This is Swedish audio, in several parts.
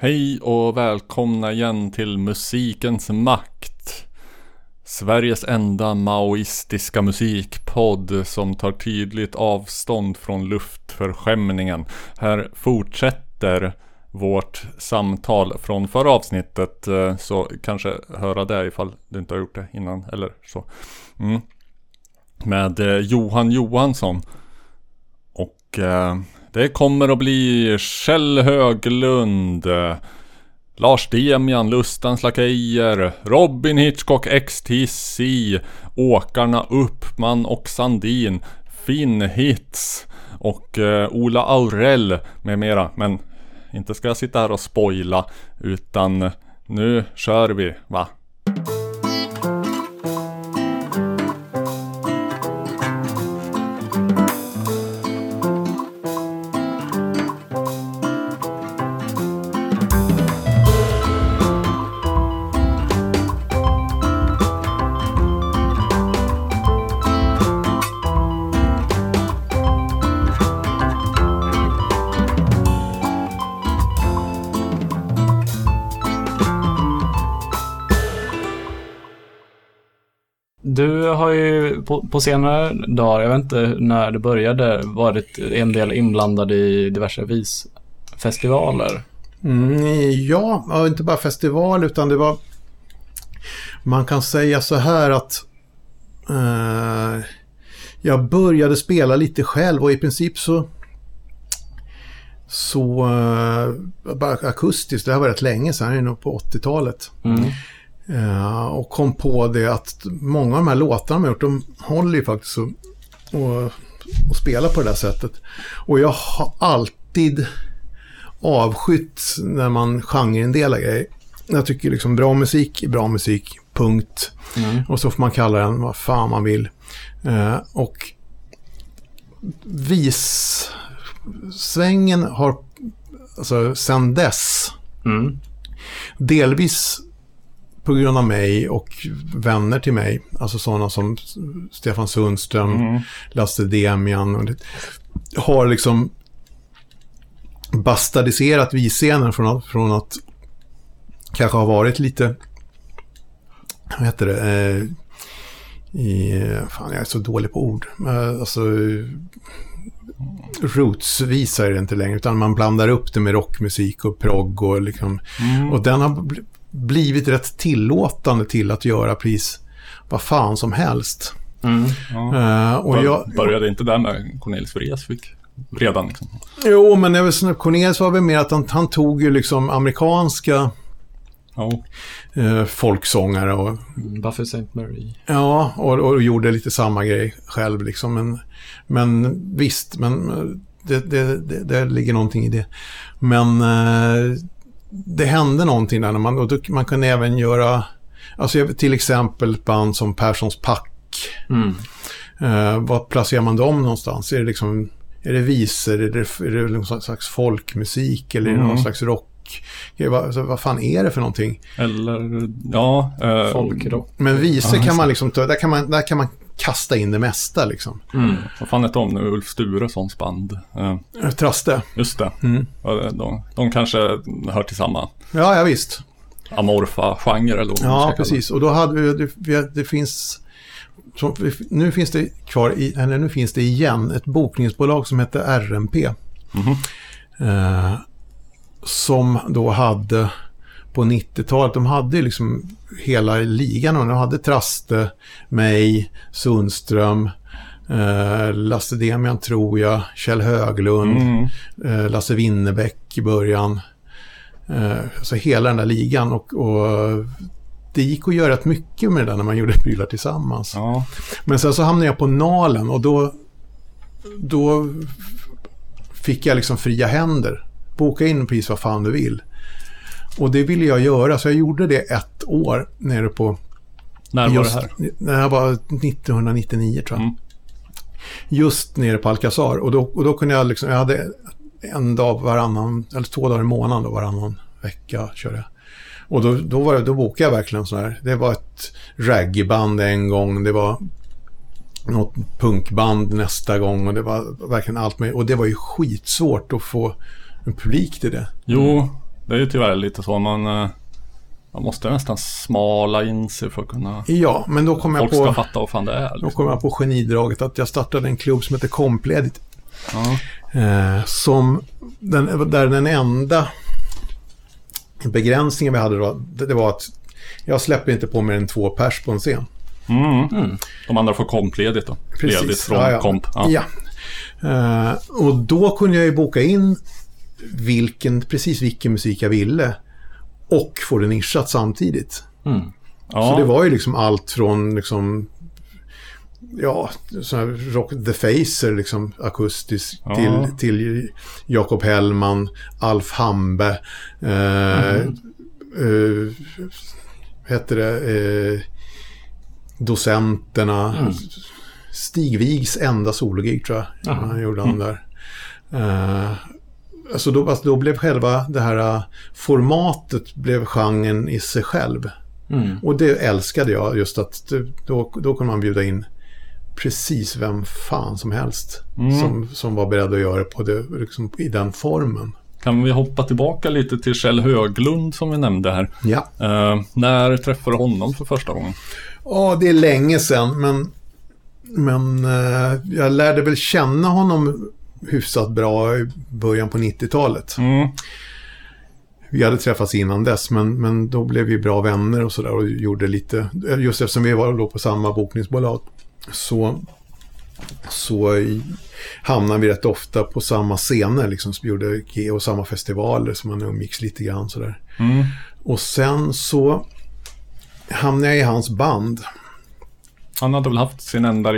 Hej och välkomna igen till Musikens Makt. Sveriges enda maoistiska musikpodd som tar tydligt avstånd från luftförskämningen. Här fortsätter vårt samtal från förra avsnittet. Eh, så kanske höra det ifall du inte har gjort det innan eller så. Mm. Med eh, Johan Johansson. Och eh, det kommer att bli Kjell Höglund, Lars Demian, Lustans Lakejer, Robin Hitchcock XTC, Åkarna Uppman och Sandin, Finn Hits och eh, Ola Aurell med mera. Men inte ska jag sitta här och spoila utan nu kör vi va? På, på senare dagar, jag vet inte när det började, varit en del inblandad i diverse visfestivaler. Mm, ja, ja, inte bara festival utan det var... Man kan säga så här att... eh, jag började spela lite själv och i princip så... Så... eh, bara akustiskt, det här var rätt länge sedan, det är nog på 80-talet. Mm. Eh, och kom på det att många av de här låtarna man gjort, de håller ju faktiskt att och, och spela på det där sättet. Och jag har alltid avskytt när man genreindelar grejer. Jag tycker liksom bra musik är bra musik, punkt. Mm. Och så får man kalla den vad fan man vill. Eh, och vissvängen har, alltså sen dess, Mm. delvis på grund av mig och vänner till mig, alltså sådana som Stefan Sundström, Mm. Lasse Demian, och det, har liksom bastardiserat visscenen från att, från att kanske ha varit lite, vad heter det, eh, i, fan jag är så dålig på ord, eh, alltså rootsvisa är det inte längre, utan man blandar upp det med rockmusik och progg och liksom, Mm. och den har blivit rätt tillåtande till att göra precis vad fan som helst. Mm. Ja. Eh, och jag, Började inte där med Cornelis Vreeswijk? Redan liksom. jo, men jag vill säga, Cornelius var väl mer att han, han tog ju liksom amerikanska Ja. eh, folksångare och, Buffy St. Mary. ja, och, och gjorde lite samma grej själv liksom. Men, men visst, men eh, det, det, det, det ligger någonting i det. Men eh, det hände någonting där när man, och då, man kunde även göra, alltså till exempel ett band som Perssons Pack. Mm. Eh, var placerar man dem någonstans? Är det liksom, är det visor? Är det, är det någon slags folkmusik? Eller är det någon Mm. slags rock? Vad, alltså, vad fan är det för någonting? Eller, ja. Eh, Folkrock. Men visor kan man liksom ta, där kan man, där kan man kasta in det mesta liksom. Mm. Vad fan hette de nu? Ulf Sturessons band. Eh, Eh, Traste. just det. Mm. De, de kanske hör till samma Ja, ja visst. amorfa genre eller vad Ja, precis. Och då hade vi, det, vi- det finns, så, nu finns det kvar, i, eller nu finns det igen, ett bokningsbolag som heter RMP. Mhm. Eh, som då hade på 90-talet, de hade liksom hela ligan och de hade Traste, mig, Sundström, eh, Lasse Demian tror jag, Kjell Höglund, Mm. eh, Lasse Winnerbäck i början. Eh, så hela den där ligan och, och det gick att göra rätt mycket med det där när man gjorde prylar tillsammans. Ja. Men sen så hamnade jag på Nalen och då, då fick jag liksom fria händer. Boka in precis vad fan du vill. Och det ville jag göra, så jag gjorde det ett år nere på... När var just, det här? Det här var 1999 tror jag. Mm. Just nere på Alcazar. Och då, och då kunde jag liksom, jag hade en dag varannan, eller två dagar i månaden då, varannan vecka körde jag. Och då, då, var det, då bokade jag verkligen så här. Det var ett raggband en gång, det var något punkband nästa gång och det var verkligen allt med. Och det var ju skitsvårt att få en publik till det. Jo, Det är ju tyvärr lite så. Man, eh, man måste nästan smala in sig för att kunna... Ja, men då kom jag Folk ska på, fatta vad fan det är. då Liksom. kom jag på genidraget att jag startade en klubb som heter Kompledigt. Ja. Eh, som den, där den enda begränsningen vi hade då, det, det var att jag släpper inte på mer än två pers på en scen. Mm. De andra får kompledigt då. Ledigt från ja, ja. komp. Ja. Ja. Eh, och då kunde jag ju boka in vilken, precis vilken musik jag ville och få det nischat samtidigt. Mm. Ja. Så det var ju liksom allt från liksom Ja, sån här rock, The Facer, liksom akustisk, Ja. till, till Jakob Hellman, Alf Hambe, eh, eh, hette det, eh, Docenterna, Stig Wigs enda sologig tror jag, han gjorde han där. Eh, alltså då, alltså då blev själva det här eh, formatet blev genren i sig själv. Mm. Och det älskade jag, just att då, då kunde man bjuda in precis vem fan som helst Mm. som, som var beredd att göra på det, liksom, i den formen. Kan vi hoppa tillbaka lite till Kjell Höglund som vi nämnde här. Ja, Eh, när träffade du honom för första gången? ja det är länge sedan, men, men eh, jag lärde väl känna honom hyfsat bra i början på 90-talet. Mm. Vi hade träffats innan dess, men, men då blev vi bra vänner och sådär och gjorde lite, just eftersom vi var då på samma bokningsbolag, så, så hamnade vi rätt ofta på samma scener, liksom, som gjorde och samma festivaler, så man umgicks lite grann sådär. Mm. Och sen så hamnade jag i hans band, Han hade väl haft sin enda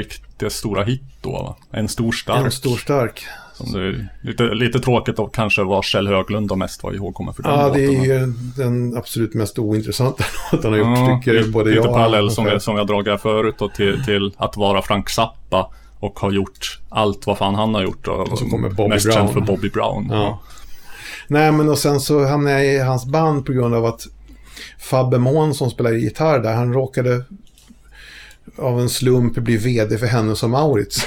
riktigt stora hit då va? En stor stark. en stor stark. Som det är lite, lite tråkigt att kanske var Kjell Höglund då mest var ihågkommen för den Ja, det är låten. ju den absolut mest ointressanta låten han har Ja, gjort, tycker både lite jag och parallell han som jag, som jag dragit här förut då, till, till att vara Frank Zappa och ha gjort allt vad fan han har gjort. Och, Och så kommer Bobby mest Brown. känd för Bobby Brown. Ja. Nej, men och sen så hamnade jag i hans band på grund av att Fabbe Mån som spelar gitarr där, han råkade av en slump bli vd för Hennes som Maurits.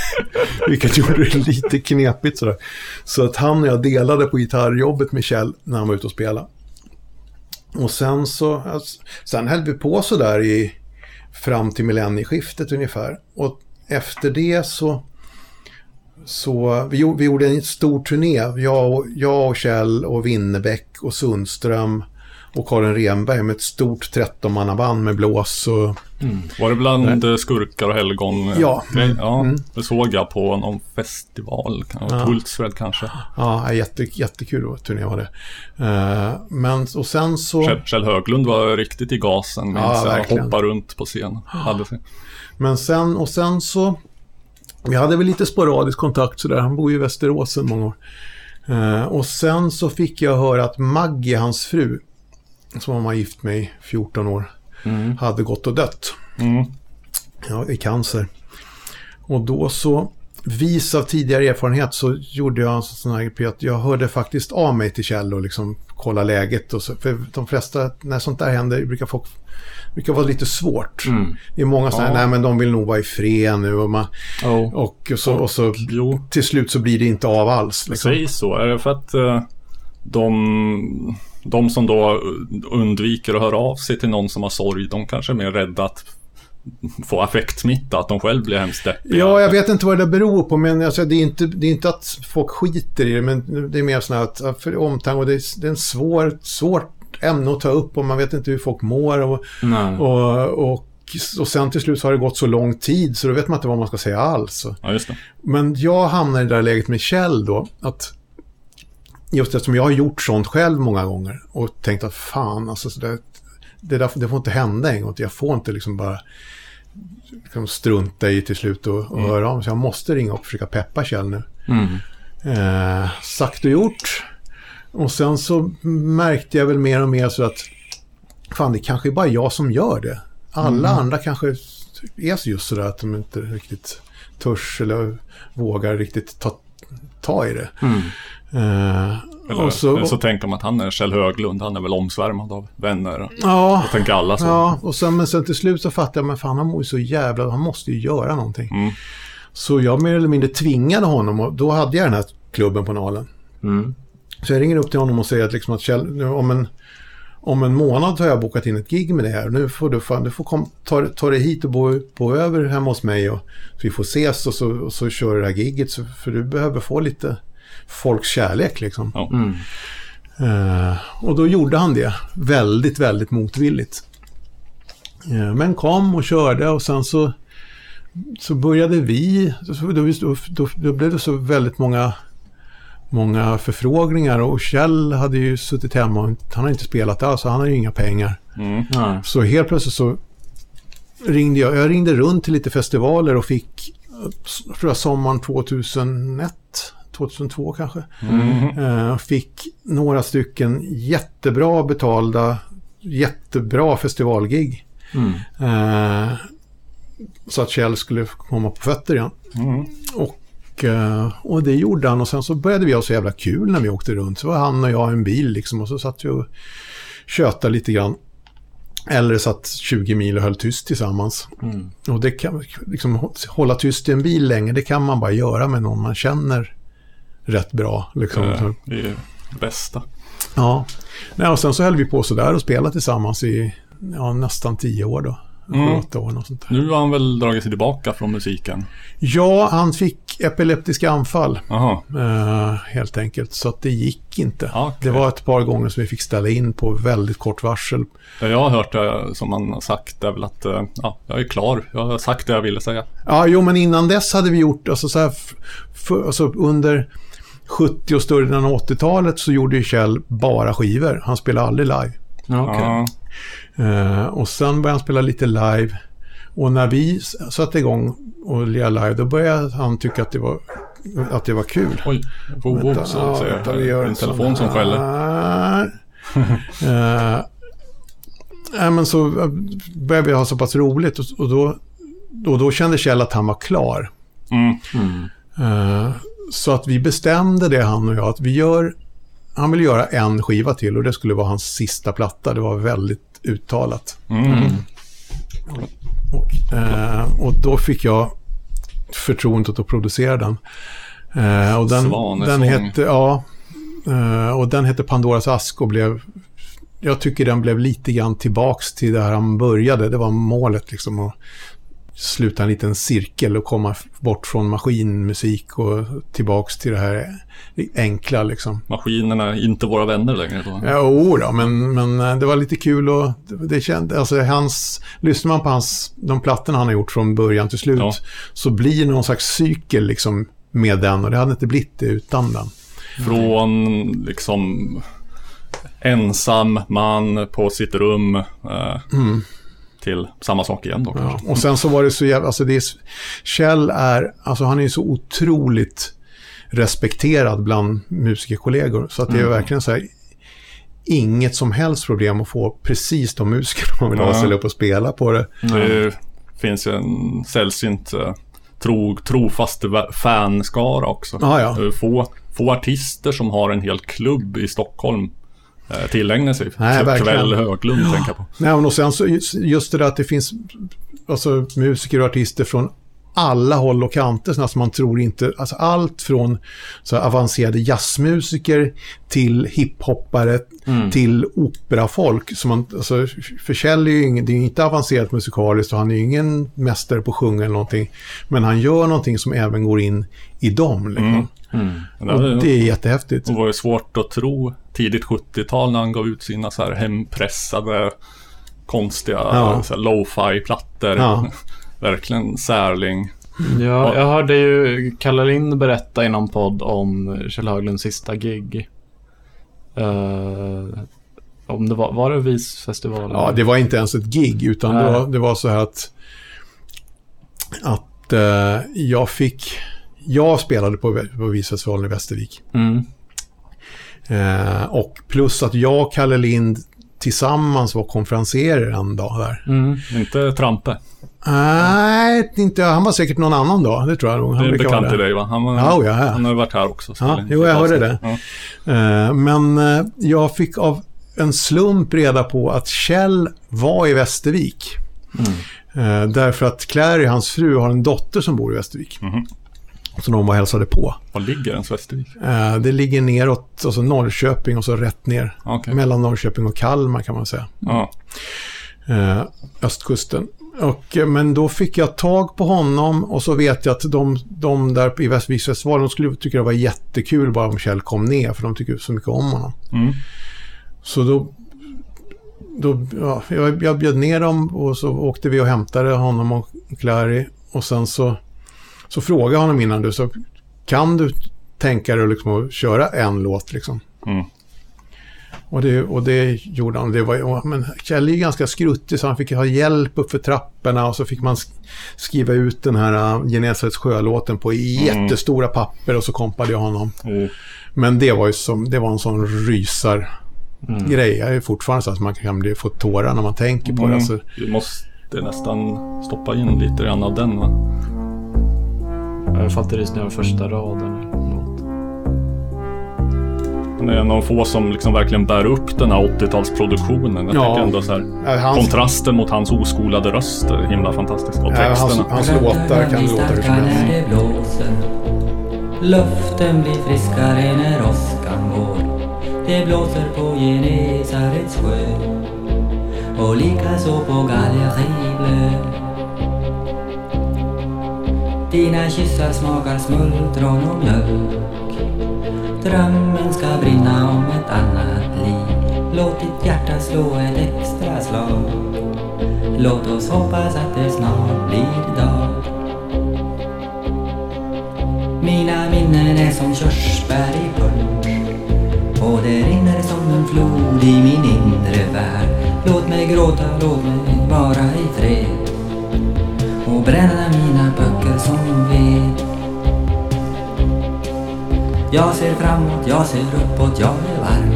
Vilket gjorde det lite knepigt sådär. Så att han och jag delade på gitarrjobbet med Kjell när han var ute och spelade. Och sen så, alltså, sen höll vi på sådär i fram till millennieskiftet ungefär. Och efter det så så vi, gjorde- vi gjorde en stor turné. Jag och, jag och Kjell och Winnerbäck och Sundström och Karin Renberg med ett stort 13-mannaband med blås och... Var det bland eh, skurkar och helgon? Ja. grej? ja Mm. det såg jag på någon festival. Ja. Hultsfred kanske. Ja, jätte, jättekul turné var det. Eh, men och sen så... Kjell, Höglund var riktigt i gasen. Ja, minns jag. verkligen. Hoppade runt på scen. Hade sig. Men sen, och sen så... Vi hade väl lite sporadisk kontakt sådär. Han bor ju i Västerås sedan många år. Eh, och sen så fick jag höra att Maggie, hans fru, som var gift med i 14 år, Mm. hade gått och dött. Mm. Ja, i cancer. Och då så, vis av tidigare erfarenhet så gjorde jag en sån här grej att jag hörde faktiskt av mig till Kjell och liksom kolla läget. Och så, för de flesta, när sånt där händer, brukar folk brukar vara lite svårt. Mm. Det är många här, Ja. nej men de vill nog vara i fred nu och, man, Oh. och, så, och så Jo, till slut så blir det inte av alls. Liksom. säg så. Är det för att eh, de, de som då undviker att höra av sig till någon som har sorg, de kanske är mer rädda att få affektsmitta, att de själv blir hemskt deppiga. Ja, jag vet inte vad det beror på, men alltså, det, är inte, det är inte att folk skiter i det, men det är mer sådana att för omtanke och det är, det är en svår, svårt ämne att ta upp och man vet inte hur folk mår och, Nej. och, och, och sen till slut så har det gått så lång tid så då vet man inte vad man ska säga alls. Ja. Men jag hamnar i det där läget med Kjell då, att just eftersom jag har gjort sånt själv många gånger och tänkt att fan, alltså så där, det, där, det får inte hända en gång. Jag får inte liksom bara liksom strunta i till slut och, och höra av mig. Så jag måste ringa och försöka peppa Kjell nu. Mm. Eh, sagt och gjort. Och sen så märkte jag väl mer och mer så att fan, det kanske är bara jag som gör det. Alla andra kanske är just sådär att de inte riktigt törs eller vågar riktigt ta, ta i det. Mm. Eh, Eller, och så, eller så tänker man att han är Kjell Höglund, han är väl omsvärmad av vänner. ja, Jag tänker alla så. ja, och sen, men sen till slut så fattade jag, men fan han mår ju så jävla, han måste ju göra någonting. Mm. Så jag mer eller mindre tvingade honom och då hade jag den här klubben på Nalen. Mm. Så jag ringer upp till honom och säger att, liksom att Kjell, om, en, om en månad har jag bokat in ett gig med det här. Nu får du, fan, du får kom, ta, ta dig hit och bo, bo över hemma hos mig. Och, så vi får ses och så, och så kör det här giget. Så, för du behöver få lite folks kärlek liksom. Ja. Mm. Eh, och då gjorde han det väldigt, väldigt motvilligt. Eh, men kom och körde och sen så, så började vi, då, då, då, blev det så väldigt många, många förfrågningar och Kjell hade ju suttit hemma och han har inte spelat alls, så han har ju inga pengar. Mm. Så helt plötsligt så ringde jag, jag ringde runt till lite festivaler och fick, tror jag sommaren 2001, 2002 kanske. Mm. Eh, fick några stycken jättebra betalda, jättebra festivalgig. Mm. Eh, så att Kjell skulle komma på fötter igen. Mm. Och, eh, och det gjorde han och sen så började vi ha så jävla kul när vi åkte runt. Så var han och jag i en bil liksom och så satt vi och tjötade lite grann. Eller satt 20 mil och höll tyst tillsammans. Mm. Och det kan, liksom, hålla tyst i en bil länge, det kan man bara göra med någon man känner rätt bra. Liksom. Eh, Det är det bästa. Ja. Nej, och sen så höll vi på sådär och spelade tillsammans i ja, nästan tio år då. Mm. Åtta år något sånt där. Nu har han väl dragit sig tillbaka från musiken. Ja, han fick epileptiska anfall eh, helt enkelt. Så att det gick inte. Ja, okej. Det var ett par gånger som vi fick ställa in på väldigt kort varsel. Det jag har hört det som han har sagt är väl att eh, ja, jag är klar. Jag har sagt det jag ville säga. Ja, jo, men innan dess hade vi gjort, alltså så här, för, alltså under 70 och större delen av 80-talet så gjorde ju Kjell bara skivor. Han spelade aldrig live. Ja, okej. Ja. Eh, och sen började han spela lite live. Och när vi satte igång och lirade live, då började han tycka att det var, att det var kul. Oj, vov, vov, så ja, säger vänta, jag. vi gör en sån telefon som skäller. Eh, Nej, men så eh, började vi ha så pass roligt och, och, då, och då kände Kjell att han var klar. Mm. Mm. Eh, Så att vi bestämde det, han och jag, att vi gör... Han ville göra en skiva till och det skulle vara hans sista platta. Det var väldigt uttalat. Mm. Och, eh, och då fick jag förtroendet att producera den. Eh, och den, den hette, ja, eh, och den hette Pandoras ask och blev... Jag tycker den blev lite grann tillbaks till där han började. Det var målet liksom att sluta en liten cirkel och komma bort från maskinmusik och tillbaks till det här enkla liksom. Maskinerna är inte våra vänner längre då. Jo då, men, men eh, det var lite kul och det, det kände, alltså hans, lyssnar man på hans, de plattorna han har gjort från början till slut Ja. så blir det någon slags cykel liksom med den och det hade inte blivit det utan den. Från liksom ensam man på sitt rum eh, till samma sak igen då Mm. Ja. Och sen så var det så jävla, alltså det är, Kjell är, alltså han är ju så otroligt respekterad bland musikerkollegor så att det är verkligen så här inget som helst problem att få precis de musiker man vill ha Ja. ställa upp och spela på det. Det finns ju en sällsynt eh, tro, trofast fanskara också. Ja, ja. Få, få artister som har en hel klubb i Stockholm eh, tillägnar sig. Nej, Kväll verkligen. Höglund tänker jag på. Nej, men och sen så just det där att det finns alltså, musiker och artister från alla håll och kanter, sådana som man tror inte, alltså allt från så avancerade jazzmusiker till hiphoppare till operafolk. Som man, alltså, för Kjell är ju ingen, det är inte avancerat musikaliskt och han är ju ingen mästare på att sjunga eller någonting. Men han gör någonting som även går in i dem. Liksom. Mm. Det, Och det är jättehäftigt. det var ju svårt att tro tidigt 70-tal när han gav ut sina så här hempressade konstiga Ja. så lo-fi-plattor. Ja. Verkligen särling. Ja, jag hörde ju Kalle Lind berätta i någon podd om Kjell Höglunds sista gig. Eh, om det var, var det Visfestivalen? Ja, det var inte ens ett gig, utan det var, det var så här att, att eh, jag fick... Jag spelade på, på Visfestivalen i Västervik. Mm. Eh, och plus att jag och Kalle Lind tillsammans var konferenserer en dag där. Mm. Inte Trampe. Nej, inte, han var säkert någon annan dag, det tror jag nog. Han Det är bekant till det. dig va? Han, Ja, ja, ja. han har varit här också. så Ja, jo, jag hörde det. Ja. Eh, men eh, jag fick av en slump reda på att Kjell var i Västervik. Mm. Eh, därför att Clary, hans fru, har en dotter som bor i Västervik. Mhm. Så de var hälsade på. Var ligger ens Västervik? Eh, det ligger neråt, alltså Norrköping och så rätt ner. Okej. Mellan Norrköping och Kalmar kan man säga. Ja. Eh, östkusten. Och, eh, men då fick jag tag på honom och så vet jag att de, de där i Västviksfestivalen de skulle tycka det var jättekul bara om Kjell kom ner för de tycker så mycket om honom. Mm. Så då, då ja, jag, jag bjöd ner dem och så åkte vi och hämtade honom och Clary. Och sen så, så frågade jag honom innan du, så kan du tänka dig liksom att köra en låt liksom? Mm. Och det, och det gjorde han. Det var, men Kjell är ganska skruttig så han fick ha hjälp upp för trapporna och så fick man sk- skriva ut den här uh, Genesarets sjölåten på jättestora papper och så kompade jag honom. Oh. Men det var ju som, det var en sån rysar grej. Jag är fortfarande så att man kan bli, få tårar när man tänker på det. Mm. Alltså, Vi måste nästan stoppa in lite grann av den va? Jag fattar rysningar av första raden. Han är en av de få som liksom verkligen bär upp den här 80-talsproduktionen. Jag Ja. tycker ändå så här, hans- kontrasten mot hans oskolade röst är himla fantastisk. Och ja, hans, texterna. hans låtar kan låta hur som helst. det blåser Luften blir friskare när åskan går Det blåser på Genesarets sjö och likaså på Gallerieblö dina kyssar smakar smultron och mjölk. Drömmen ska brinna om ett annat liv. Låt ditt hjärta slå ett extra slag. Låt oss hoppas att det snart blir dag. Mina minnen är som körsbär i punsch Och det rinner som en flod i min inre värld. Låt mig gråta, låt mig vara i fred. Och bränna mina böcker som ved Jag ser framåt, jag ser uppåt, jag är varm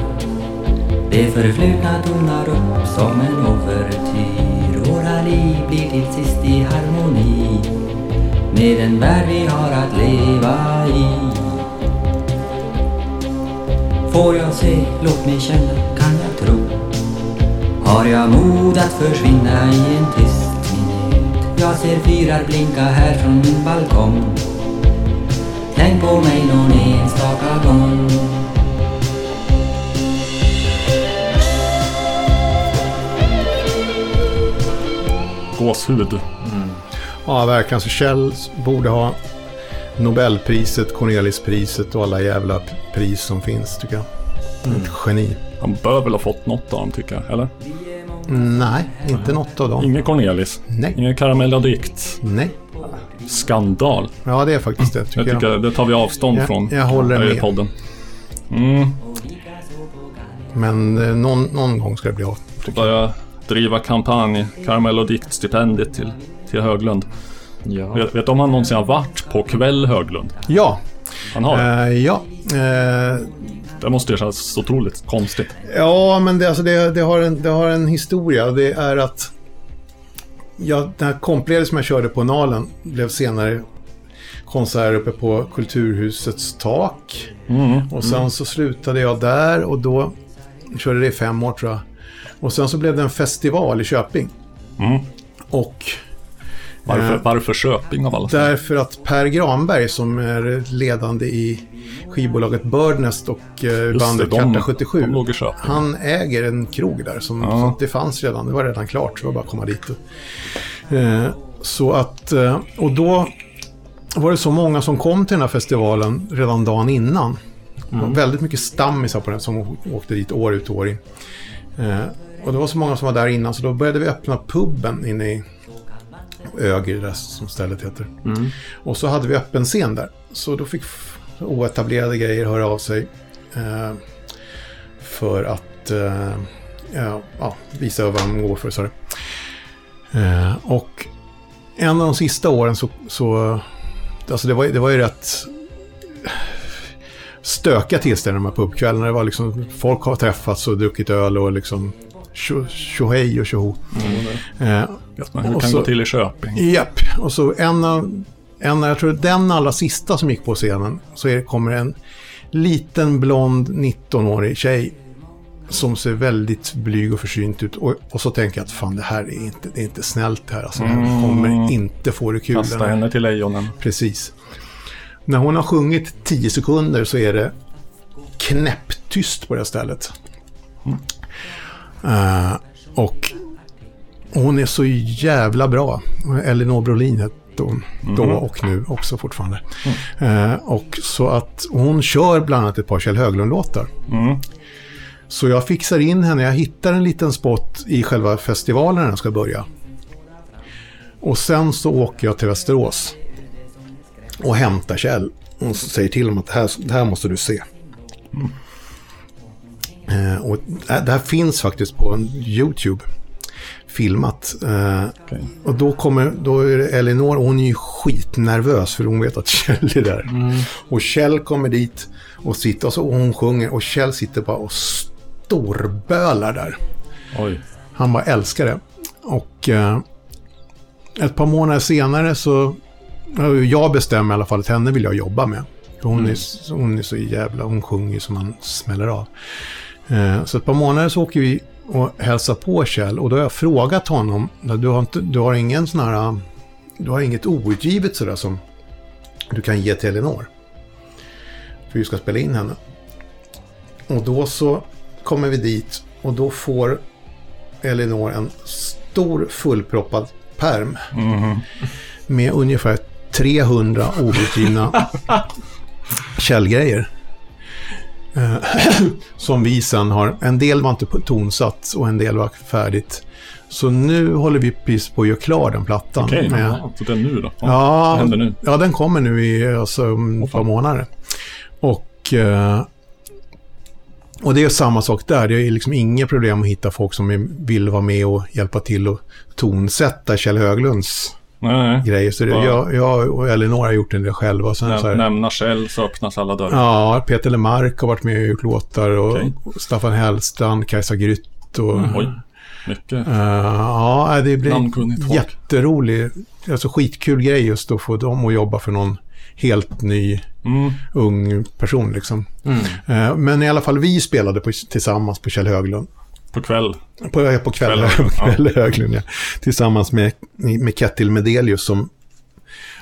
Det förflutna tonar upp som en overtyr. Våra liv blir till sist i harmoni med den värld vi har att leva i. Får jag se, låt mig känna, kan jag tro? Har jag mod att försvinna i en tid? Jag ser fyrar blinka här från min balkong. Tänk på mig någon enstaka gång. Gåshud. Ja, verkligen. Så Kjell borde ha Nobelpriset, Cornelispriset och alla jävla pris som finns, tycker jag. Ett geni. Han bör väl ha fått något av dem tycker jag, eller? Nej, inte något av dem. Ingen Cornelis. Nej. Ingen karamelladikt. Nej. Skandal. Ja, det är faktiskt det, tycker Jag jag. tycker det tar vi avstånd Jag- från jag håller med. podden. Mm. Men eh, någon, någon gång ska det bli av. Börja driva kampanj. Karamell och diktstipendiet till, till Höglund. Ja. Vet, vet du om han någonsin har varit på kväll Höglund? Ja, Han har eh, ja. Eh, Det måste ju kännas så otroligt konstigt. Ja, men det, alltså det, det, har en, det har en historia. Det är att ja, den här kompledet som jag körde på Nalen blev senare konsert uppe på Kulturhusets tak. Mm. Och sen så slutade jag där och då körde det i fem år tror jag. Och sen så blev det en festival i Köping. Mm. Och Varför, Eh. varför Köping av alla därför att Per Granberg som är ledande i skivbolaget Birdnest och eh, Just bandet det, de- Karta 77. de låg i. Han äger en krog där som Ja. så det fanns redan. Det var redan klart. Så det var bara att komma dit. Och, eh, så att, eh, och då var det så många som kom till den här festivalen redan dagen innan. Det var väldigt mycket stammisar på den som åkte dit år ut och år in. Eh, och det var så många som var där innan så då började vi öppna puben inne i Öger, som stället heter. Och så hade vi öppen scen där. Så då fick oetablerade grejer höra av sig. Eh, för att eh, ja, visa vad de går för. Så det. Eh, och en av de sista åren så, så alltså det var, det var ju rätt stökiga tillställningar de här pubkvällarna. Det var liksom, folk har träffats och druckit öl och liksom tjo- tjohej och tjoho. Eh, Vet man hur Och kan så- gå till i Köping? Japp, och så en av, en, jag tror den allra sista som gick på scenen så är, kommer en liten blond 19-årig tjej som ser väldigt blyg och försynt ut. Och, och så tänker jag att fan det här är inte, det är inte snällt det här. Alltså, jag kommer inte få det kul. Kasta henne till lejonen. Precis. När hon har sjungit 10 sekunder så är det knäpptyst på det här stället. Eh, och hon är så jävla bra. Elinor Brolin hette hon då och nu också fortfarande. Eh, och så att hon kör bland annat ett par Kjell Höglund-låtar. Mm. Så jag fixar in henne, jag hittar en liten spot i själva festivalen när den ska börja. Och sen så åker jag till Västerås. Och hämtar Kjell. Och säger till honom att det här, det här måste du se. Eh, och det här finns faktiskt på en YouTube. Filmat. Eh, Okej. och då kommer, då är det Elinor, hon är ju skitnervös för hon vet att Kjell är där. Och Kjell kommer dit och sitter och, så, och hon sjunger och Kjell sitter bara och storbölar där. Oj. Han bara älskar det. Och eh, ett par månader senare så, jag bestämmer i alla fall att henne vill jag jobba med. Hon, är, s- hon är så jävla, hon sjunger som man smäller av. Eh, så ett par månader så åker vi och hälsar på Kjell och då har jag frågat honom, du har, inte, du har ingen sån här, du har inget outgivet sådär som du kan ge till Elinor. För vi ska spela in henne. Och då så kommer vi dit och då får Elinor en stor fullproppad perm Mhm. med ungefär 300 outgivna källgrejer. Eh, som vi sen har, en del var inte tonsatt och en del var färdigt. Så nu håller vi precis på att göra klar den plattan. Okej, med- ja, så är nu då? Ja, Vad händer nu? ja, den kommer nu i alltså, om ett par månader. Och, eh, och det är samma sak där. Det är liksom inga problem att hitta folk som vill vara med och hjälpa till att tonsätta Kjell Höglunds Nej, grejer. Så det, jag, jag och Elinor har gjort en del själva. Sen, så Näm- här, Nämna Kjell så öppnas alla dörrar. ja, Peter Lemark har varit med och gjort låtar och, och Staffan Hellstrand, Kajsa Grytt och... Oj, mycket. Eh, ja, det blir jätterolig, alltså skitkul grej just att få dem att jobba för någon helt ny Mm. ung person liksom. Mm. Eh, men i alla fall vi spelade på, tillsammans på Kjell Höglund. På kväll. På, på kväll, Kväll på kväll Höglund ja. Tillsammans med, med Kettil Medelius som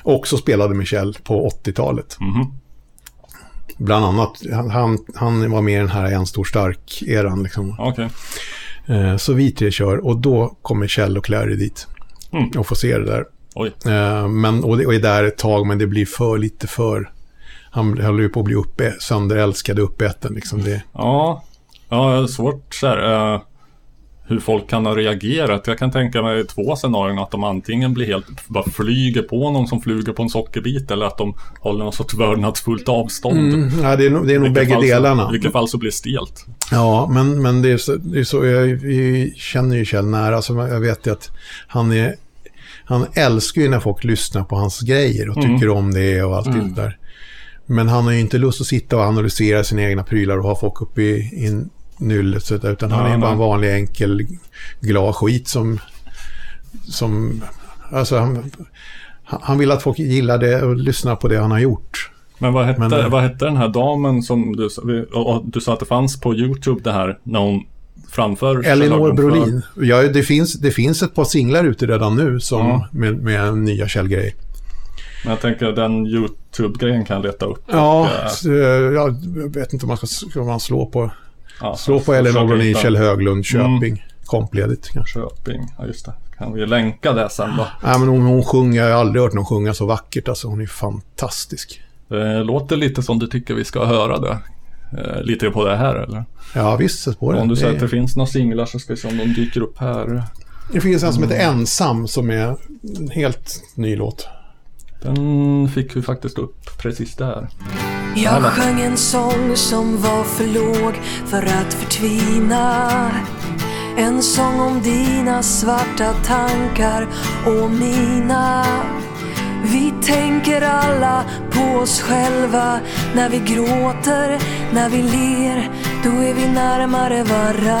också spelade Kjell på 80-talet. Mhm. Bland annat, han, han, var med i den här En stor stark-eran liksom. Okej. Eh, Så vi tre kör och då kommer Kjell och Clary dit. Mm. Och får se det där. Oj. Eh, Men, och, det, och är där ett tag, men det blir för lite för... Han håller ju på att bli uppe, sönderälskad och uppäten. Liksom det. Ja, ja svårt så här, eh, hur folk kan ha reagerat. Jag kan tänka mig två scenarion. Att de antingen blir helt, bara flyger på någon som flyger på en sockerbit. Eller att de håller något sorts vördnadsfullt avstånd. Mm, ja, det är nog, det är nog bägge fall så- delarna. I vilket fall så blir det stelt. Ja, men, men det är så, det är så jag, vi känner ju Kjell nära, så jag vet ju att han är... Han älskar ju när folk lyssnar på hans grejer och Mm. tycker om det och allt det där. Men han har ju inte lust att sitta och analysera sina egna prylar och ha folk uppe i, i nyllet. Utan han Ja, är bara en vanlig enkel glad skit som... som alltså han, han vill att folk gillar det och lyssnar på det han har gjort. Men vad hette, Men, eh, vad hette den här damen som du, du sa att det fanns på YouTube det här när hon framför Elinor Brolin. Ja, det, finns, det fins ett par singlar ute redan nu som, Ja. med, med nya Kjell-grejer. Men jag tänker den YouTube-grejen kan jag leta upp. Ja, och, så, jag vet inte om man ska, ska man slå på, ja, slå på Brolin, hitta Kjell Höglund, Köping. Kompledigt kanske. Köping, ja just det. Kan vi länka det sen då? Nej, men hon, hon sjunger, jag har aldrig hört någon sjunga så vackert. Alltså, hon är fantastisk. Det låter lite som du tycker vi ska höra det. Eh, lite på det här eller? Ja, visst, sätt på det. Om du säger att det det, finns några singlar så ska vi se om de dyker upp här. det finns en som heter Ensam som är en helt ny låt. Den fick vi faktiskt upp precis där. Jag sjöng en sång som var för låg för att förtvina. En sång om dina svarta tankar och mina. Vi tänker alla på oss själva. När vi gråter, när vi ler Då är vi närmare varann.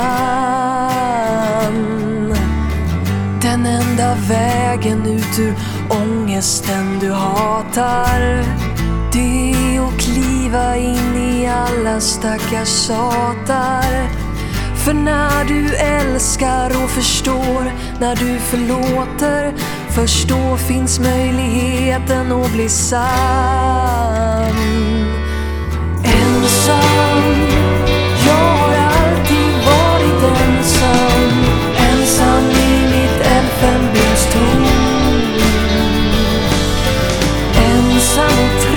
Den enda vägen ut ur ångesten du hatar det är att kliva in i alla stackars satar. För när du älskar och förstår När du förlåter Först då finns möjligheten att bli sann. Ensam, jag har alltid varit ensam. Ensam i mitt elfenbenstorn. Ensam och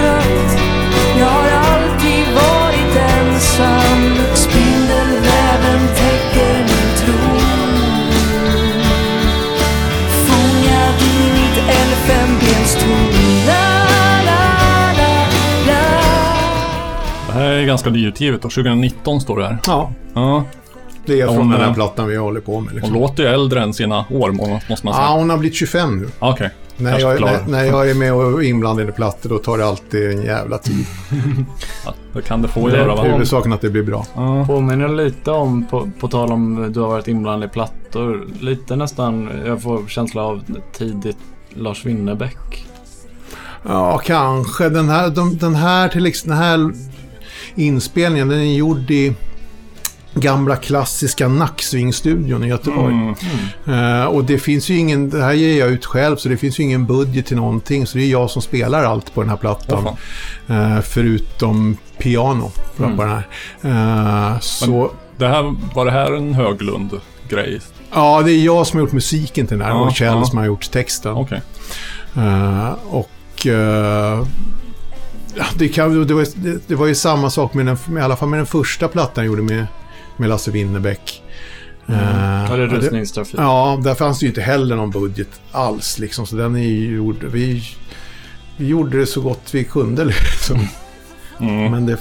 Det här är ganska nyutgivet och 2019 står det här. Ja, Ja, det är från hon den här är- plattan vi håller på med. hon Liksom. låter ju äldre än sina år må- måste man säga. Ja, hon har blivit 25 nu. Ah, Okej, När kanske jag, när, när jag är med och inblandad i plattor då tar det alltid en jävla tid. Ja, det kan det få Det- göra va? Huvudsaken att det blir bra. Ja. Påminner lite om, på, på tal om du har varit inblandad i plattor, lite nästan, jag får känsla av tidigt Lars Winnerbäck. Ja, kanske. Den här, de, den här, till exempel, den här inspelningen den är gjord i gamla klassiska Nacksving-studion i Göteborg. Mm. Eh, och det finns ju ingen, det här ger jag ut själv så det finns ju ingen budget till någonting. Så det är jag som spelar allt på den här plattan. Eh, förutom piano på Mm. den här. Eh, så, Det här, var det här en Höglund-grej? ja, det är jag som har gjort musiken till den här Ja, och Kjell ja. som har gjort texten. Eh, och det, kan, det, var, det, det var ju samma sak med, den, med i alla fall med den första plattan jag gjorde med, med Lasse Winnerbäck. Eh, Var det och det- rusningstrafik? Ja, där fanns det ju inte heller någon budget alls liksom. Så den är ju gjord, vi, vi gjorde det så gott vi kunde liksom. Mm. Men det,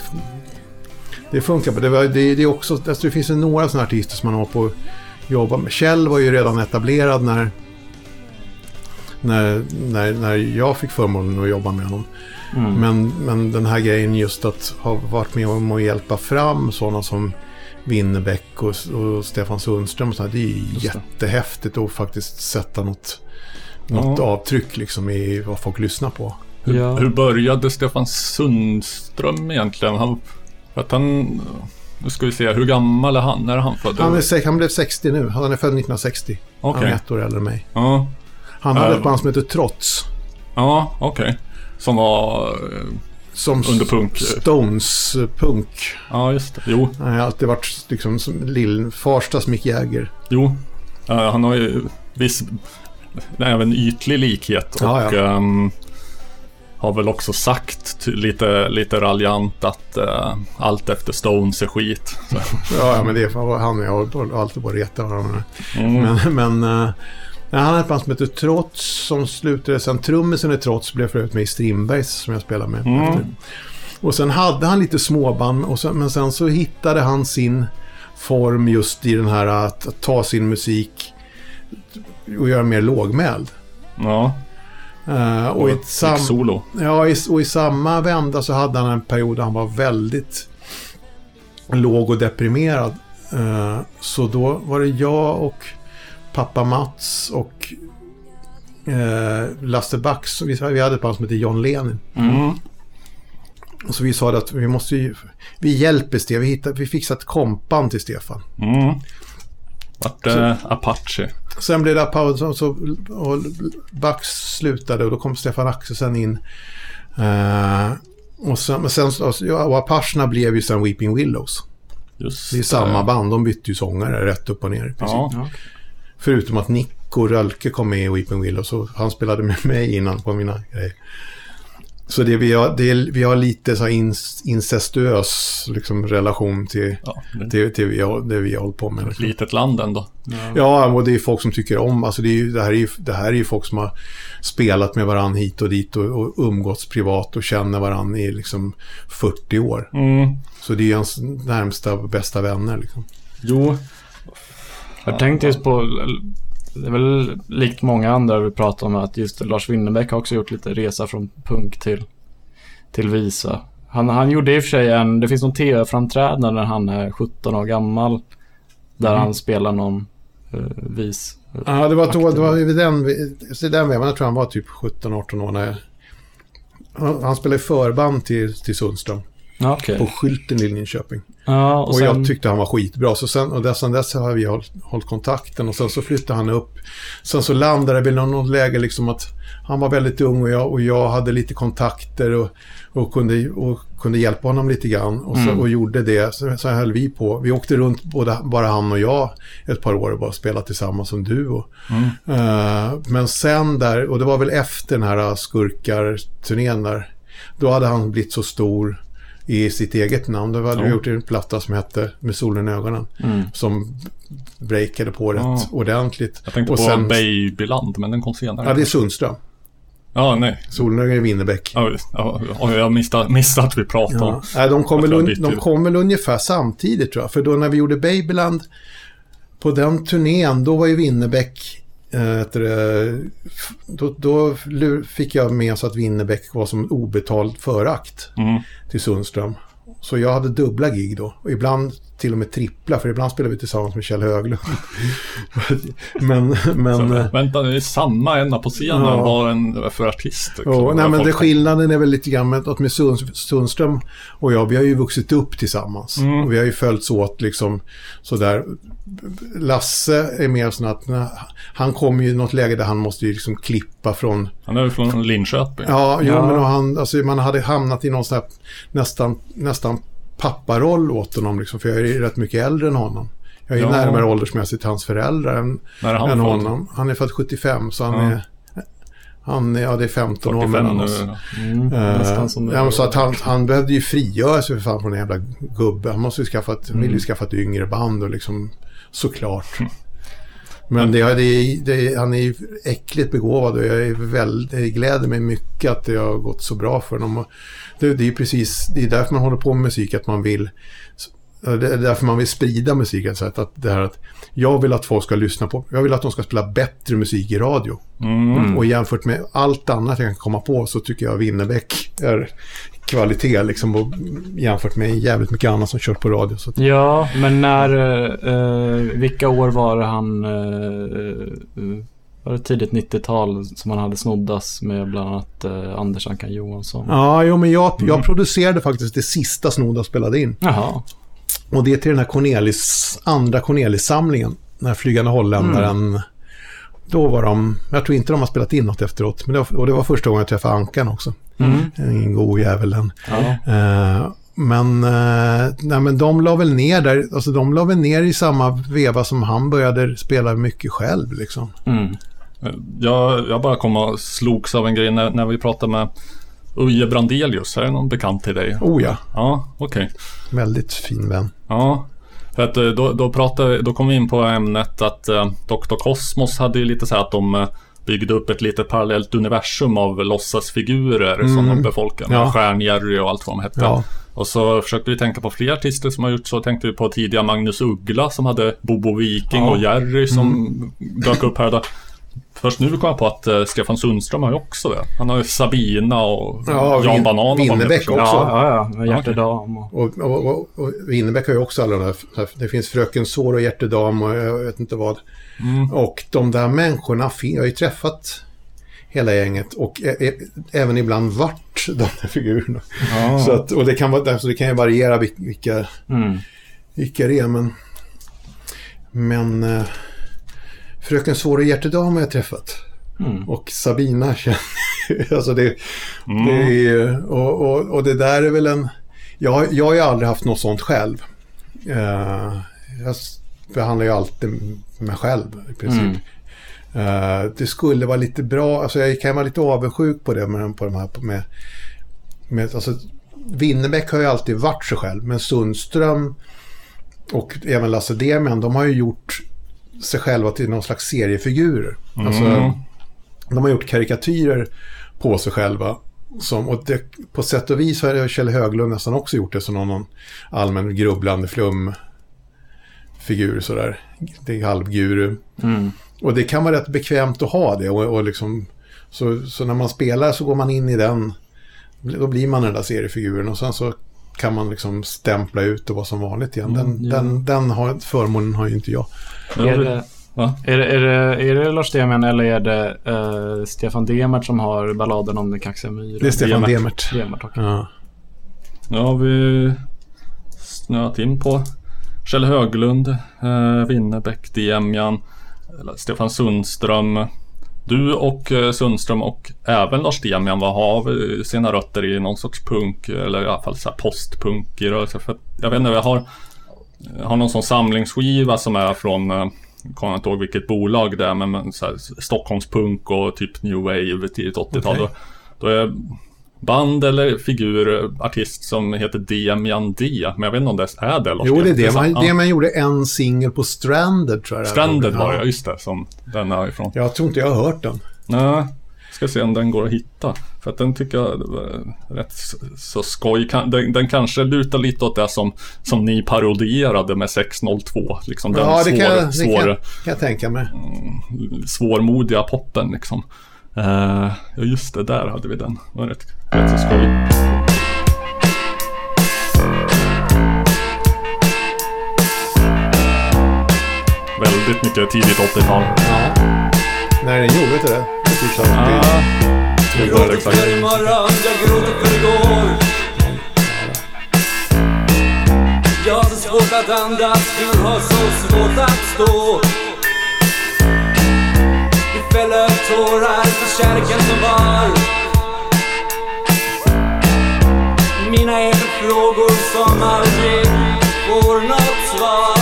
det funkar. Det, var, det, det, är också, alltså det finns ju några sådana artister som man har på jobba med. Kjell var ju redan etablerad när, när, när, när jag fick förmånen att jobba med honom. Mm. Men, men den här grejen just att ha varit med om att hjälpa fram sådana som Winnerbäck och, och Stefan Sundström och så här, det är ju Just jättehäftigt att faktiskt sätta något, något Ja. avtryck liksom i vad folk lyssnar på. Hur, Ja. hur började Stefan Sundström egentligen? Han, för att han... Nu ska vi se, hur gammal är han? När är han född? Han, är, han blev 60 nu, han är född 1960. Okej. Han är ett år äldre än mig. Ja, Han hade Ja. ett band som heter Trots. ja okej. Som var... eh, Som Under punk. Stones eh, punk. Ja, just det. Jo, Han har alltid varit liksom som lill, Farstas Mick Jagger. jo. Eh, han har ju viss... Även ytlig likhet. Och Ja, ja. ehm, har väl också sagt lite, lite raljant att eh, allt efter Stones är skit. Ja, ja men det är han och jag har alltid bara retat varandra. mm. Men, men eh, han hade ett band som heter Trots som slutade sen. Trummisen i Trots blev för övrigt med i Strindbergs som jag spelar med. Mm. Och sen hade han lite småband och sen, men sen så hittade han sin form just i den här att, att ta sin musik och göra mer lågmäld. Ja, Eh, och, och i sam, solo. ja, i, och i samma vända så hade han en period där han var väldigt låg och deprimerad. Eh, så då var det jag och pappa Mats och eh, Lasse Bax. Vi, vi hade ett band som hette John Lenin. Mm. Och så vi sa att vi måste ju, vi hjälper Stefan, vi, hittar, vi fixar ett kompband till Stefan. Mm. Vart det Apache? Sen blev det paus och, så, och Bax slutade och då kom Stefan Axelsen in. Eh, och sen, men sen, och Apacherna blev ju sen Weeping Willows. Just Det är samma band, de bytte ju sångare rätt upp och ner. i princip. Ja. Förutom att Nico Rölke kom med i Weeping Willows och han spelade med mig innan på mina grejer. Så det, vi, har, det, vi har lite så incestuös liksom, relation till, Ja, det till, till vi har, det vi har hållit på med. ett Liksom. litet land ändå. Ja, och det är folk som tycker om, alltså det, är ju, det, här är ju, det här är ju folk som har spelat med varandra hit och dit och, och umgåtts privat och känner varandra i liksom 40 år. Mm. Så det är hans närmsta bästa vänner liksom. Jo. Jag tänkte just på, det är väl likt många andra vi pratar om att just Lars Winnerbäck har också gjort lite resa från punk till, till visa. Han, han gjorde i och för sig en, det finns någon tv-framträdande när han är 17 år gammal. Där Mhm. han spelar någon uh, vis. Ja, det var, då, det var vid den, så den vevan, jag tror han var typ 17-18 år när han, han spelade förband till, till Sundström. Okej. på skylten i Linköping. Ja, och, Och, sen... jag tyckte han var skitbra. Så sen, och sen dess har vi hållit, hållit kontakten och sen så flyttade han upp. Sen så landade det väl något läge liksom att han var väldigt ung och jag, och jag hade lite kontakter och, och, kunde, och kunde hjälpa honom lite grann. Och, så, Mm. och gjorde det. Så, så höll vi på. Vi åkte runt, både, bara han och jag, ett par år och bara spelade tillsammans som duo. Eh, men sen där, och det var väl efter den här Skurkar-turnén där. Då hade han blivit så stor i sitt eget namn. Då hade vi Ja. gjort en platta som hette Med solen i ögonen. Mm. Som breakade på rätt Ja. ordentligt. Jag tänkte och på sen, Babyland, men den kom senare. Ja, det är Sundström. Ja, nej. Solen i Winnerbäck. Ja, ja, ja, jag missade, missade att vi pratade Ja. om. Nej, de, kom väl, un, de kom väl ungefär samtidigt tror jag. För då när vi gjorde Babyland, på den turnén, då var ju Winnerbäck, f- då, då fick jag med så att Winnerbäck var som obetald förakt Mm. till Sundström. Så jag hade dubbla gig då. Och ibland till och med trippla, för ibland spelade vi tillsammans med Kjell Höglund. men, men... Så, eh, vänta, det är samma ena på scenen. Ja. Vad en för artist? liksom. Ja, nej, men det skillnaden är väl lite grann med, att med Sund, Sundström och jag, vi har ju vuxit upp tillsammans. Mm. Och vi har ju följts åt liksom sådär. Lasse är mer sån att när, han kommer ju i något läge där han måste ju liksom klippa från Han är väl från Linköping? Ja, jo, Ja. men och han, alltså, man hade hamnat i någon sån här nästan, nästan papparoll åt honom. Liksom, för jag är ju rätt mycket äldre än honom. Jag är Ja. närmare åldersmässigt hans föräldrar än, När är han än honom. Han är född 75, så han Ja. är... Han är, ja, det är 15 år 45 mellan oss. nu. Mm, ja, men så att han, han behövde ju frigöra sig för fan från den jävla gubbe. Han måste ju skaffa ett, Mm. ville ju skaffa ett yngre band och liksom såklart. Men det, det, det, han är ju äckligt begåvad och jag är väldigt, gläder mig mycket att det har gått så bra för honom. Det, det är ju precis, det är därför man håller på med musik, att man vill det är därför man vill sprida musik. Alltså att, att det här att jag vill att folk ska lyssna på, jag vill att de ska spela bättre musik i radio. Mm. Och jämfört med allt annat jag kan komma på så tycker jag Winnerbäck är kvalitet liksom och jämfört med jävligt mycket annat som körs på radio. Så att, Ja, men när... eh, vilka år var det han... eh, eh, var det tidigt 90-tal som han hade snoddas med bland annat eh, Anders Ankan Johansson? ja, jo, men jag, jag producerade faktiskt det sista Snodda spelade in. Jaha. Och det är till den här Cornelis, andra Cornelis-samlingen. Den här flygande holländaren. Då var de, jag tror inte de har spelat in något efteråt. Men det var, och det var första gången jag träffade Ankan också. Mm. En god jävel den. Ja. Eh, men, eh, nej, men de la väl ner där, alltså de la väl ner i samma veva som han började spela mycket själv liksom. Mm. Jag, jag bara kom och slogs av en grej när, när vi pratade med Uje Brandelius. Är det någon bekant till dig? Oh ja, Ja, okej. väldigt fin vän. Ja, för att eh, då, då, pratade, då kom vi in på ämnet att eh, Dr. Cosmos hade ju lite så här att de eh, byggde upp ett litet parallellt universum av låtsasfigurer som de befolkade. Ja. Stjärn-Jerry och allt vad de hette. Ja. Och så försökte vi tänka på fler artister som har gjort så. Tänkte vi på tidiga Magnus Uggla som hade Bobo Viking Ja. och Jerry som dök upp här. Då. Först nu kom jag på att eh, Stefan Sundström har ju också det. Han har ju Sabina och Ja, Jan Vin- Banan. Winnerbäck också. Ja, ja, ja. Hjärtedam och... Och, och, och, och Winnerbäck har ju också alla de där, det finns Fröken Sår och Hjärtedam och jag vet inte vad. Och de där människorna, jag har ju träffat hela gänget och även ibland vart de där figurerna. Ja. Så att, och det kan, vara, så det kan ju variera vil- vilka, Mm. vilka det är, men... Men... Fröken Svår och Hjärtedam har jag träffat. Mm. Och Sabina alltså det, det är och, och, och det där är väl en... Jag, jag har ju aldrig haft något sånt själv. Eh, jag behandlar ju alltid mig själv i princip. Mm. Eh, det skulle vara lite bra, alltså jag kan vara lite avundsjuk på det med, på de här, med, med, alltså Winnerbäck har ju alltid varit sig själv, men Sundström och även Lasse Demian, de har ju gjort sig själva till någon slags seriefigurer. Alltså, Mm. de har gjort karikatyrer på sig själva. Som, och det, på sätt och vis har Kjell Höglund nästan också gjort det som någon, någon allmän grubblande flumfigur sådär. Det är halvguru. Mm. Och det kan vara rätt bekvämt att ha det. Och, och liksom, så, så när man spelar så går man in i den. Då blir man den där seriefiguren. Och sen så kan man liksom stämpla ut och vara som vanligt igen. Den, Mm, ja. den, den har, förmånen har ju inte jag. Är det, är, det, är, det, är det Lars Demian eller är det eh, Stefan Demert som har balladen om den kaxiga myren? Det är Stefan Demert. Demert. Demert, okej. Ja. Nu har vi snöat in på Kjell Höglund, eh, Winnerbäck, Demian, Stefan Sundström. Du och eh, Sundström och även Lars Demian vad har vi sina rötter i någon sorts punk eller i alla fall så här postpunk i rörelse. För jag vet inte, jag har, har någon sån samlingsskiva som är från eh, jag kommer inte ihåg vilket bolag det är men, så här, Stockholmspunk och typ New Wave tidigt 80-tal. Okej. Då, då är band eller figur, artist som heter Demian D. Men jag vet inte om det är det Lars Jo, det är det. Man, det man gjorde en singel på Stranded tror jag Stranded var det, ja. just det, som den är ifrån. Jag tror inte jag har hört den. Nej, ska se om den går att hitta. För att den tycker jag var rätt så- skoj. Den, den kanske lutar lite åt det som, som ni parodierade med 602. Liksom den Ja, det svår, kan, jag- det svår, kan, kan jag tänka mig. svårmodiga poppen liksom. Eh, ja just det, där hade vi den. Det var rätt, rätt så skoj. Väldigt mycket tidigt 80-tal. Ja. När den gjorde det? Det? är Ah, för imorgon, jag gråter för igår Jag har så svårt att andas, du har så svårt att stå. Vi fäller tårar för kärleken som var. Mina egna frågor som aldrig får något svar.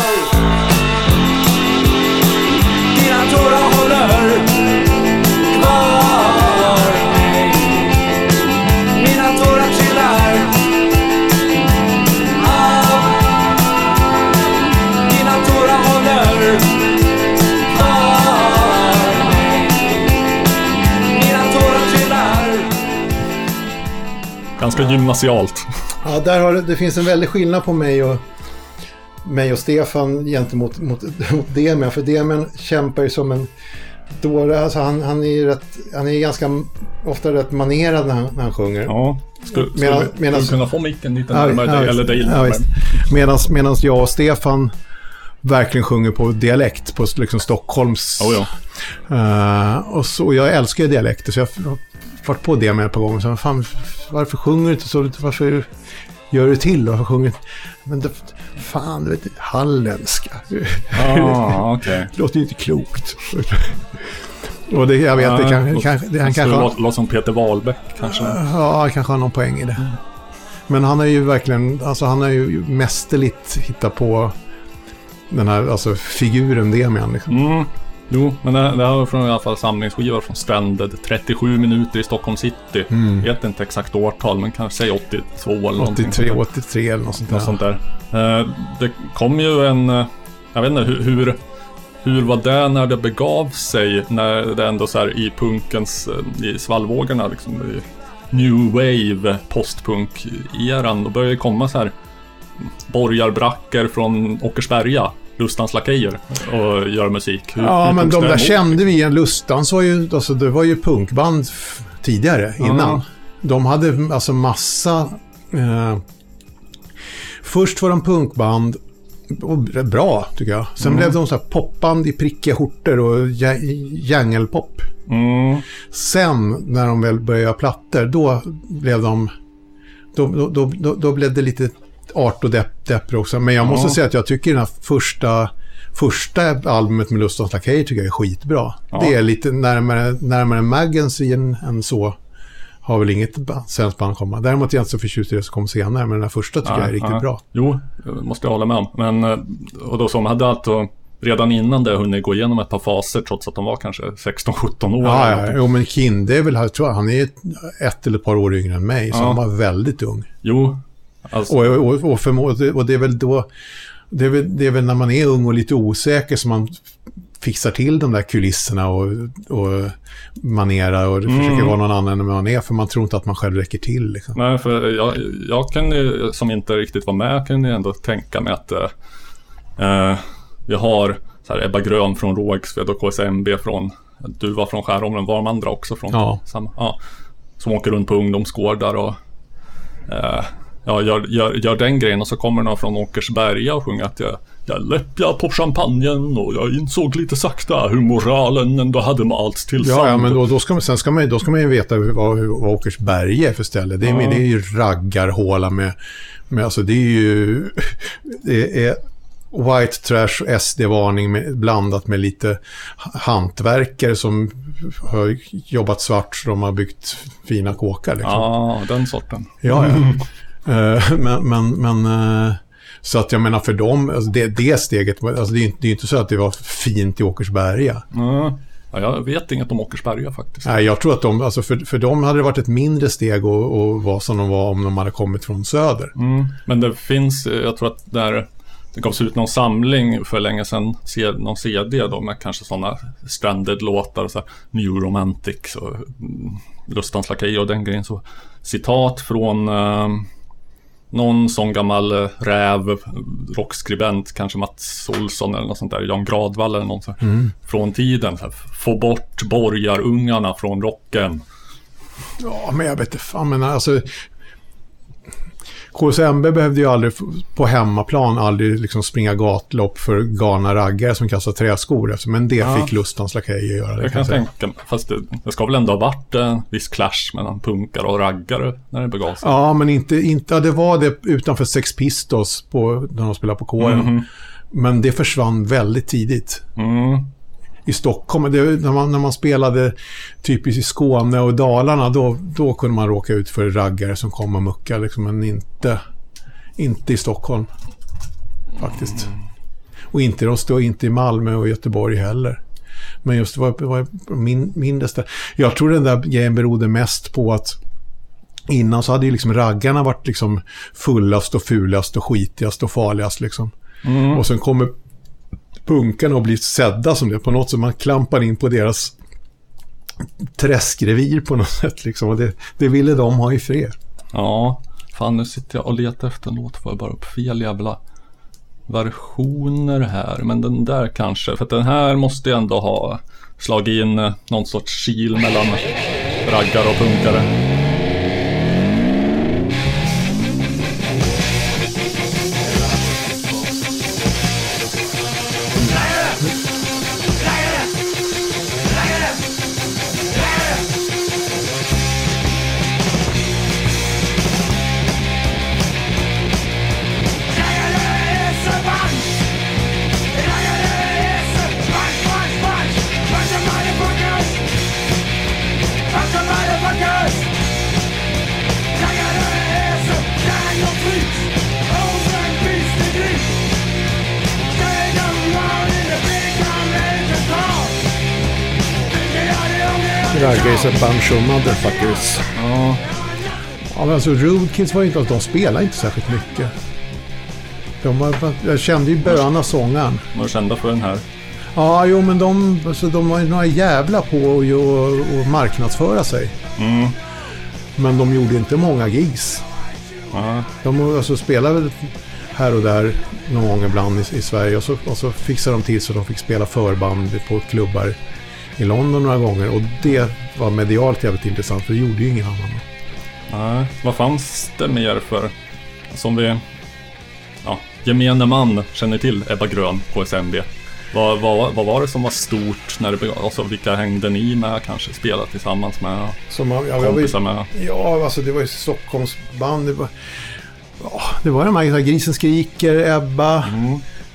Ganska gymnasialt. Ja, där har det, finns en väldig skillnad på mig och, mig och Stefan gentemot mot, mot Demian. För Demian kämpar ju som en dåre. Alltså han, han är rätt, han är ganska ofta rätt manerad när han, när han sjunger. Ja. Skulle, skulle, Medan- skulle medan- du kunna få micken lite Ja, närmare ja, dig? Eller dig ja. Medans, medans jag och Stefan verkligen sjunger på dialekt, på liksom Stockholms... Oh, ja. Eh, och, så, och jag älskar ju dialekter så jag varit på det med ett par gånger. Så, fan, varför sjunger du inte så? Varför gör du till? Varför sjunger? Men det, fan, du vet, halländska. Ah, okej. Det låter ju inte klokt. och det, jag vet, det kan, då- kanske, det, han kanske, har- låta, låta som Peter Wahlbeck kanske. ja, han kanske har någon poäng i det. Men han har ju verkligen, alltså han har ju mästerligt hittat på den här, alltså figuren Demian. Liksom. Mm. Jo, men det, det här var från i alla fall samlingsskiva från Stranded. 37 minuter i Stockholm city. Mm. Vet inte exakt årtal, men kanske säg 82 eller någonting 83, sånt där. 83 eller något sånt där. Något sånt där. Eh, det kom ju en... eh, Jag vet inte hur, hur... Hur var det när det begav sig? När det ändå så här i punkens... eh, I svallvågorna liksom. I new wave, postpunk-eran. Då började det komma så här borgarbrackor från Åkersberga. Lustans Lakejer och göra musik. Hur, Ja, hur men de där emot? kände vi igen. Lustans var ju, alltså det var ju punkband tidigare, innan. Ja. De hade alltså massa... Eh, först var de punkband, och bra tycker jag. Sen Mm. blev de så här popband i prickiga skjortor och djängelpop. Mm, Sen när de väl började göra plattor, då blev de... Då, då, då, då blev det lite art och depp, depper också. Men jag måste Ja. säga att jag tycker den här första, första albumet med Lustans Lakejer tycker jag är skitbra. Ja. Det är lite närmare, närmare Magazine än så. Har väl inget svenskt band komma. Däremot är jag inte så förtjust i det som kom senare, men den här första tycker jag är riktigt ja. bra. Jo, måste jag hålla med om. Men, eh, och då som hade alltså redan innan det hunnit gå igenom ett par faser trots att de var kanske 16-17 år. Ja, ja, jo, men Kinde är väl, jag tror han är ett, ett eller ett par år yngre än mig, så Ja. han var väldigt ung. Jo, alltså, Och, och, och, förmo- och det är väl då... Det är väl, det är väl när man är ung och lite osäker som man fixar till de där kulisserna och, och manerar och Mm. försöker vara någon annan än man är. För man tror inte att man själv räcker till. Liksom. nej, för jag, jag kan ju, som inte riktigt var med, kan ju ändå tänka mig att eh, eh, vi har så här Ebba Grön från Rågsved och KSMB från du var från Skärholmen, var de andra också från Ja. samma? Ja. Som åker runt på ungdomsgårdar och eh, ja, gör, gör, gör den grejen och så kommer någon från Åkersberga och sjunger att jag Jag läppjade på champagnen och jag insåg lite sakta hur moralen ändå hade malts till Ja, sand. ja men då, då, ska man, sen ska man, då ska man ju veta vad, vad Åkersberga är för ställe. Det är, Ja. det är ju raggarhåla med, med, alltså det är ju, det är white trash och SD-varning blandat med lite hantverkare som har jobbat svart så de har byggt fina kåkar. Liksom. Ja, den sorten. Ja, ja. Eh, men, men, men eh, så att jag menar för dem, alltså det, det steget, alltså det är inte, det är inte så att det var fint i Åkersberga. Ja. Ja, jag vet inget om Åkersberga faktiskt. Nej, jag tror att de, alltså för, för dem hade det varit ett mindre steg att, att vara som de var om de hade kommit från söder. Mm. Men det finns, jag tror att där det gavs ut någon samling för länge sedan, se- någon CD då med kanske sådana stranded-låtar, så här, New Romantics och mm, Lustans Lakej och den grejen. Så citat från eh, någon sån gammal eh, räv, rockskribent, kanske Mats Olsson eller något sånt där, Jan Gradvall eller någon sån, från tiden. Här, Få bort borgarungarna från rocken. Ja, men jag vet inte fan, men alltså... KSMB behövde ju aldrig på hemmaplan aldrig liksom springa gatlopp för galna raggare som kastar träskor. efter, Men det Ja. fick Lustans Lakejer göra. Det Jag kan jag tänka mig, fast det, det ska väl ändå ha varit en viss clash mellan punkare och raggare när det begav sig. Ja, men inte, inte, ja, det var det utanför Sex Pistols på, när de spelade på kåren. Mhm. Men det försvann väldigt tidigt. Mm. I Stockholm. Det, när, man, när man spelade typiskt i Skåne och Dalarna, då, då kunde man råka ut för raggare som kom och muckade, liksom, men inte, inte i Stockholm. Faktiskt. Och inte, de står inte i Malmö och Göteborg heller. Men just det var, var min, mindre stä- Jag tror den där grejen berodde mest på att innan så hade ju liksom raggarna varit liksom fullast och fulast och skitigast och farligast liksom. Och sen kommer punkarna och blir sedda som det på något sätt. Man klampar in på deras träskrevir på något sätt liksom. Och det, det ville de ha i fred. Ja, fan nu sitter jag och letar efter en låt. Får jag bara upp fel jävla versioner här. Men den där kanske. För att den här måste jag ändå ha slagit in eh, någon sorts kil mellan raggare och punkare. Raggar is a bunch of motherfuckers. Ja, Ja, men alltså Rude Kids var ju inte, de spelade inte särskilt mycket. De var, jag kände ju Böna sångaren. de är kända för den här. Ja, jo, men de, alltså, de var ju några jävla på att ju- att marknadsföra sig. Mm. Men de gjorde inte många gigs. Ja, De alltså, spelade här och där någon gång ibland i, i Sverige och så, och så fixade de till så de fick spela förband på klubbar i London några gånger. Och det var medialt jävligt intressant för det gjorde ju ingen annan. Nej, vad fanns det mer för, som vi, ja, gemene man känner till Ebba Grön, KSMB. Vad, vad, vad var det som var stort när det begav Alltså vilka hängde ni med kanske? Spelade tillsammans med? Som, ja, Kompisar med? ja, alltså det var ju Stockholmsband. Det var, ja, det var de här, Grisen skriker, Ebba.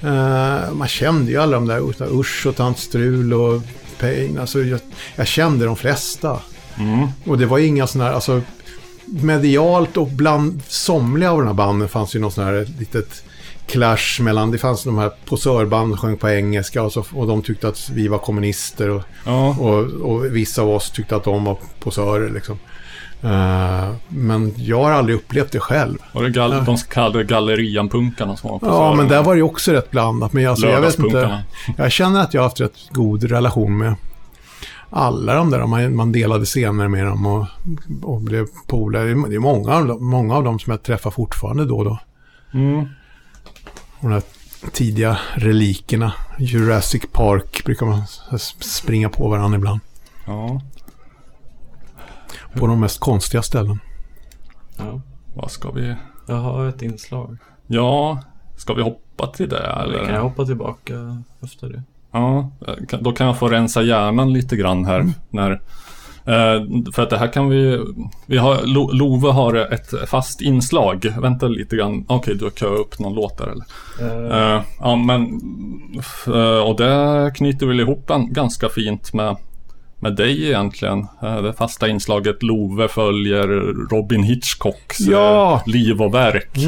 Eh, man kände ju alla de där, Usch och Tant Strul och Pain. Alltså, jag, jag kände de flesta. Mm. Och det var inga sådana här, alltså medialt och bland somliga av de här banden fanns ju någon sån här litet clash mellan, det fanns de här posörband som sjöng på engelska och, så, och de tyckte att vi var kommunister och, Ja, och, och vissa av oss tyckte att de var posörer liksom. Eh, men jag har aldrig upplevt det själv. var det gal- de så kallade gallerianpunkarna som var på Ja, men där var det också rätt blandat. Men alltså, jag vet inte. Jag känner att jag har haft rätt god relation med alla de där. Man, man delade scener med dem och, och blev polare. Det är- många av, dem, många av dem som jag träffar fortfarande då och då. Mm. Och de här tidiga relikerna. Jurassic Park brukar man springa på varandra ibland. Ja, På de mest konstiga ställen. Ja. vad ska vi... Jag har ett inslag. Ja, Ska vi hoppa till det Eller eller? kan jag hoppa tillbaka efter det? Ja, kan- då kan jag få rensa hjärnan lite grann här. När, eh, för att det här kan vi... vi har, Lo, Love har ett fast inslag. Vänta lite grann. Okej, du har köat upp någon låt där eller? Eh, Eh, ja, men... eh, och det knyter väl ihop gan- ganska fint med, med dig egentligen. Eh, det fasta inslaget Love följer Robin Hitchcocks eh, Ja! liv och verk.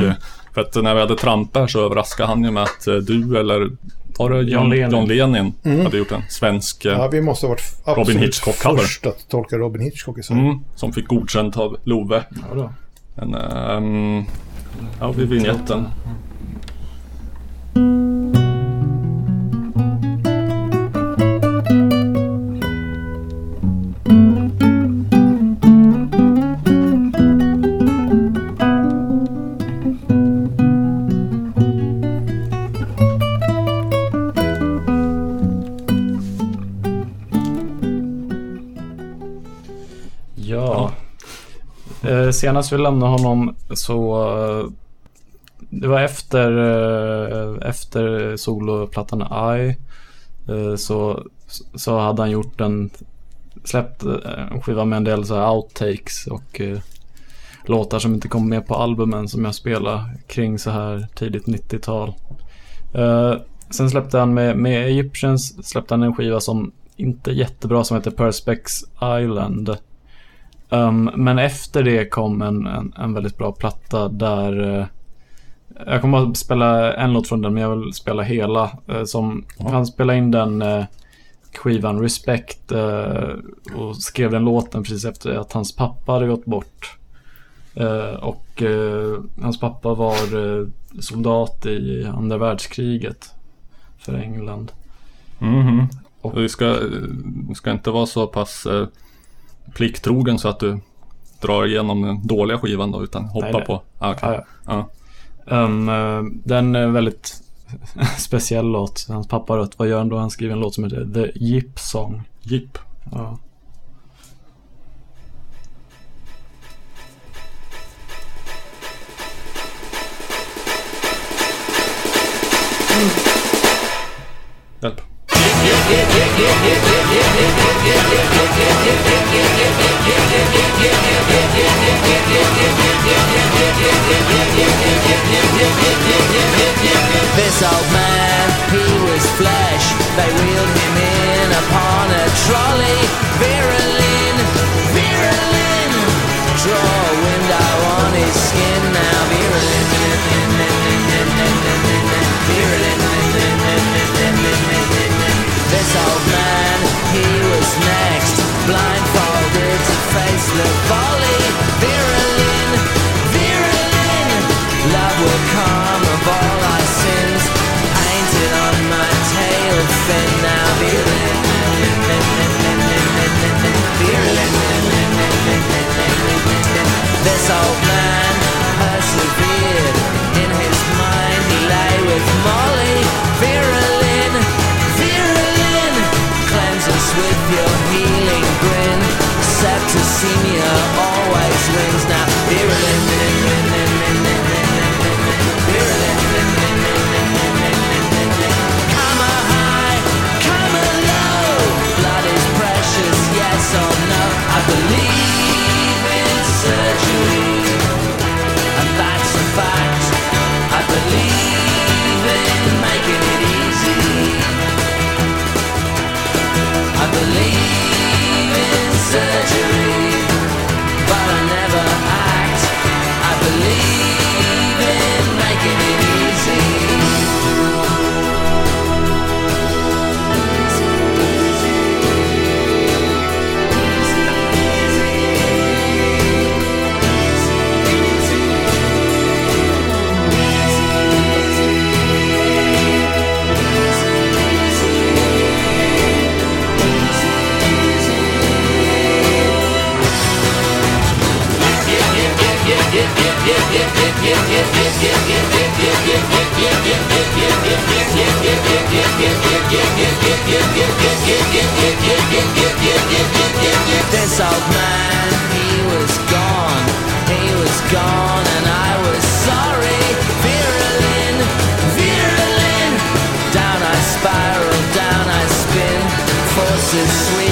För att när vi hade Tramp här så överraskade han ju med att eh, du eller var det John, Lenin. John Lenin hade gjort en svensk Ja, vi måste ha varit Robin Hitchcock-cover. först att tolka Robin Hitchcock i mm, som fick godkänt av Love. ja då. Men, ehm, ja, vid vignetten. Ja. Senast vi lämnade honom så... Eh, det var efter, eh, efter soloplattan I. Eh, så, så hade han gjort en... Släppt en skiva med en del så här outtakes och låtar som inte kom med på albumen som jag spelade kring så här tidigt 90-tal. Sen släppte han med, med Egyptians släppte han en skiva som inte är jättebra som heter Perspex Island. Um, men efter det kom en, en, en väldigt bra platta där eh, jag kommer bara spela en låt från den men jag vill spela hela. eh, som, Ja. Han spelade in den eh, skivan Respect och skrev den låten precis efter att hans pappa hade gått bort. Och hans pappa var soldat i andra världskriget för England. Mhm. Och- Du ska, ska inte vara så pass plikttrogen så att du drar igenom den dåliga skivan då, utan hoppa Nej, nej. på. Ah, okej. Ja, ja. Ja. Um, den är väldigt speciell låt. Hans pappa rött. Vad gör han då? Han skriver en låt som heter The Jip Song. Jipp. Ja. Hjälp. This old man, he was flesh. They wheeled him in upon a trolley. Virulin, virulin. Draw a window on his skin now. Virulin. This old man, he was next. Blindfolded to face the volley. Virulin, virulin. Love will come of all our sins. Painted on my tail fin Septicemia always wins now. Come high, come low. Blood is precious, yes or no. I believe in surgery, and that's a fact. I believe in making it easy. I believe believe This old man, he was gone, he was gone, and I was sorry. Down I spiral, down I spin, forces sleep.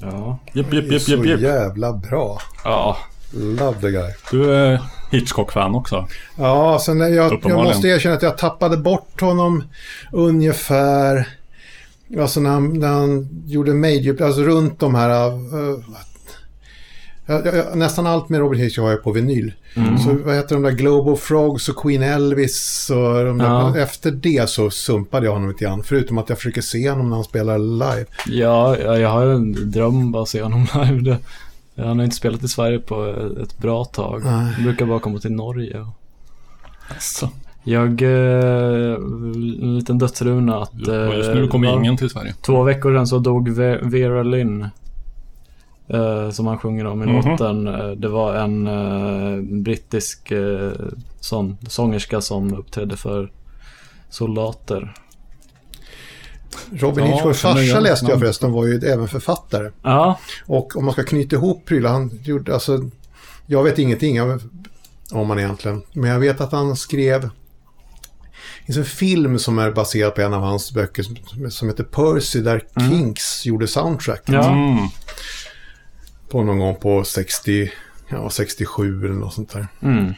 Ja. Jep, jep, jep, jep, jep. Så jävla bra. Ja. Love the guy. Du är Hitchcock-fan också. Ja, sen jag, jag måste erkänna att jag tappade bort honom ungefär Alltså när han, när han gjorde major, alltså runt de här... Uh, jag, jag, nästan allt med Robert Hitchcock har jag på vinyl. Så vad heter de där Global Frogs och Queen Elvis och de där, Ja. Efter det så sumpade jag honom lite grann. Förutom att jag försöker se honom när han spelar live. Ja, ja, jag har en dröm bara att se honom live. Han har inte spelat i Sverige på ett bra tag. Nej. Han brukar bara komma till Norge. Alltså, Jag, eh, en liten dödsruna att... eh, just nu kommer var- ingen till Sverige. Två veckor sedan så dog Ve- Vera Lynn. Eh, som han sjunger om i Mhm. låten. Eh, Det var en eh, brittisk eh, sån, sångerska som uppträdde för soldater. Robin Hitchcocks farsa jag läste jag förresten var ju även författare. Ja, Och om man ska knyta ihop prylar, han gjorde, alltså, jag vet ingenting om om han egentligen, men jag vet att han skrev, finns en film som är baserad på en av hans böcker som, som heter Percy, där Kinks gjorde soundtrack ja. Mm. på någon gång på 60, ja 67 eller något sånt där. Mm.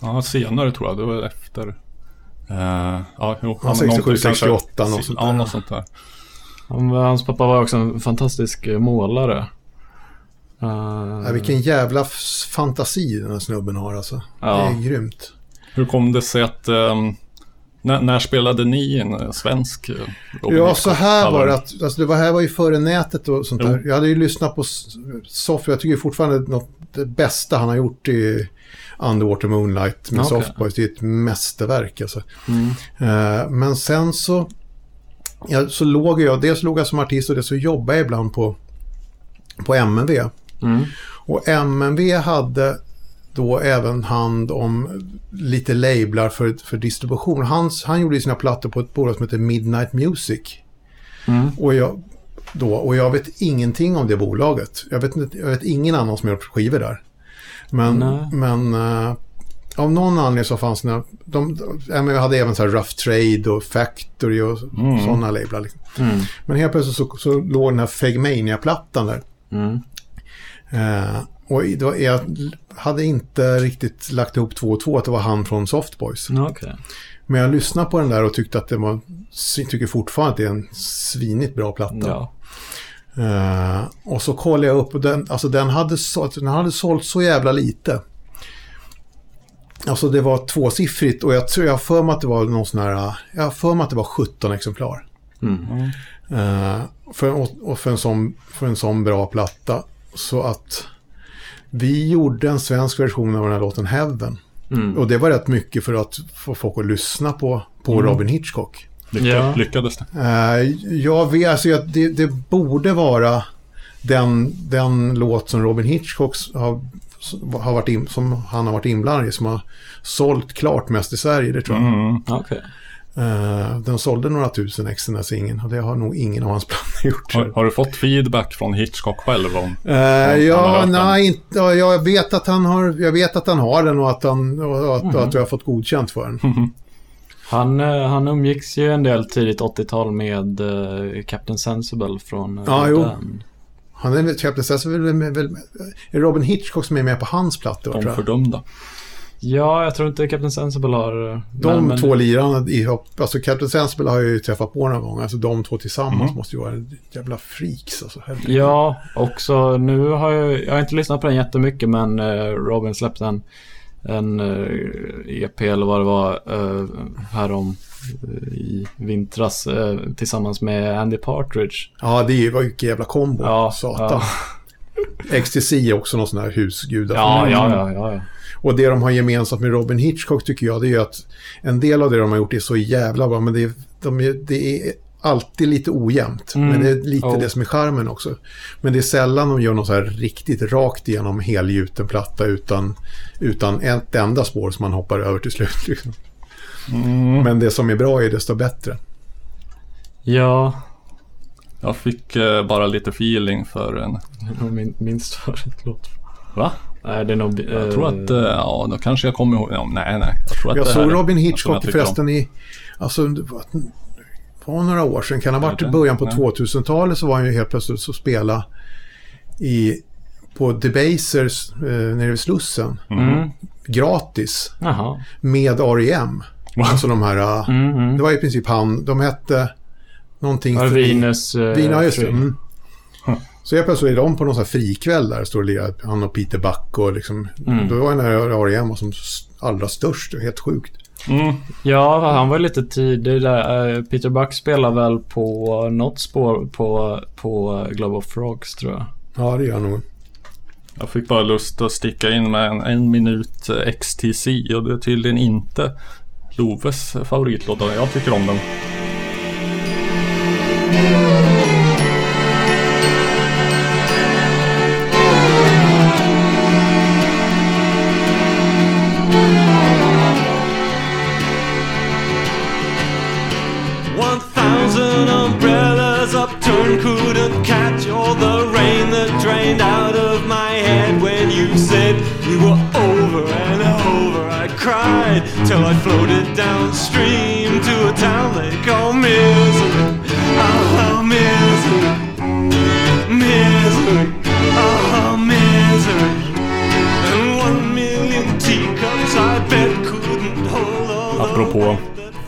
Ja, senare tror jag. Det var efter... Uh, ja, jo. Ja, 67, 68, något sånt Ja, där. något sånt där. Han, hans pappa var också en fantastisk eh, målare. Eh, Ja, vilken jävla fantasi den här snubben har alltså. Ja. Det är grymt. Hur kom det sig att... ehm, när, när spelade ni en eh, svensk eh, Robin Ja, så här var det. Att, alltså det var, här var ju före nätet och sånt Jo. där. Jag hade ju lyssnat på Soft. Jag tycker fortfarande något, det bästa han har gjort i Underwater Moonlight med Okej. Soft Boys. Det är ett mästerverk alltså. Mm. Eh, men sen så, ja, så låg jag, dels låg jag som artist och det så jobbade jag ibland på, på MNV. Mm. Och MNV hade då även hand om lite lablar för, för distribution. Han, han gjorde sina plattor på ett bolag som heter Midnight Music. Mm. Och jag, då, och jag vet ingenting om det bolaget. Jag vet, jag vet ingen annan som har gjort skivor där. Men, Nej. men eh, av någon anledning så fanns det... De, de, MNV hade även så här Rough Trade och Factory och Mm. sådana lablar. Liksom. Mm. Men helt plötsligt så, så låg den här Fegmania-plattan där. Mm. Eh, och var, jag hade inte riktigt lagt ihop två och två att det var han från Softboys. Okej. Men jag lyssnade på den där och tyckte att det var, tycker fortfarande att det är en svinigt bra platta. Ja. Eh, och så kollade jag upp och den, alltså den hade, sålt, den hade sålt så jävla lite. Alltså det var tvåsiffrigt och jag tror jag för mig att det var någon sån här, jag för mig att det var 17 exemplar. Mm. Eh, för, och, och för, en sån, för en sån bra platta. Så att vi gjorde en svensk version av den här låten Heaven. Mm. Och det var rätt mycket för att få folk att lyssna på, på Robin Hitchcock. Lycka, Ja. Lyckades det? Eh, jag vet, alltså jag, det, det borde vara den, den låt som Robin Hitchcock har, har varit in, som han har varit inblandad i som har sålt klart mest i Sverige, det tror jag. Mm. Okej. Eh, den sålde några tusen ex den här singeln och det har nog ingen av hans planer gjort. Har, har du fått feedback från Hitchcock själv om? Har ja, nej, inte, ja, jag vet att han har, jag vet att han har den och att han, och att, och att jag har fått godkänt för den. Han, eh, han umgicks ju en del tidigt 80-tal med eh, Captain Sensible från Ja, The jo. Han är väl, Captain Cess är Robin Hitchcock som är med på hans plattor, De tror jag. fördömda? Ja, jag tror inte Captain Sensible har... eh, De men- men- två lirarna ihop, alltså Captain Sensible har jag ju träffat på några gånger, alltså de två tillsammans Mm. måste ju vara jävla freaks alltså. Ja, också nu har jag, jag har inte lyssnat på den jättemycket men eh, Robin släppte en, en eh, EP eller vad det var eh, härom i vintras tillsammans med Andy Partridge. Ja, det var ju vilken jävla kombo, Ja, satan. XTC är också någon sån här husgudar. Ja, ja, ja, ja, ja. Och det de har gemensamt med Robin Hitchcock tycker jag, det är ju att en del av det de har gjort är så jävla bra, men det är, de är, det är alltid lite ojämnt. Mm. Men det är lite Oh. det som är charmen också. Men det är sällan de gör något så här riktigt rakt igenom helgjuten platta utan, utan ett enda spår som man hoppar över till slut. Liksom. Mm. Men det som är bra är desto bättre. Ja, Jag fick eh, bara lite feeling för en... det är nog min, minst favoritlåt. Va? Nej, det är nog... Jag tror att, eh, ja, då kanske jag kommer ihåg. Ja, nej, nej. Jag, tror att Jag det såg Robin Hitchcock jag förresten i, alltså var, några år sedan, kan det ha varit i början på ja. 2000-talet så var han ju helt plötsligt så spela i, på Debasers eh, nere vid Slussen. Mm. Gratis. Jaha. Med R.E.M. Alltså de här... eh, Mm, mm. Det var i princip han. De hette någonting... Ja, fri- Venus... eh, Vin, ja, just det. Så jag plötsligt är de på någon sån här frikväll där. Står och lirar, han och Peter Buck och liksom. Mm. Då var den här R.E.M. som allra störst. Helt sjukt. Mm. Ja, han var lite tidig där. Eh, Peter Buck spelar väl på något spår på, på Globe of Frogs tror jag. Ja, det gör han nog. Jag fick bara lust att sticka in med en, en minut eh, XTC och det är tydligen inte Loves favoritlåt. Jag tycker om den.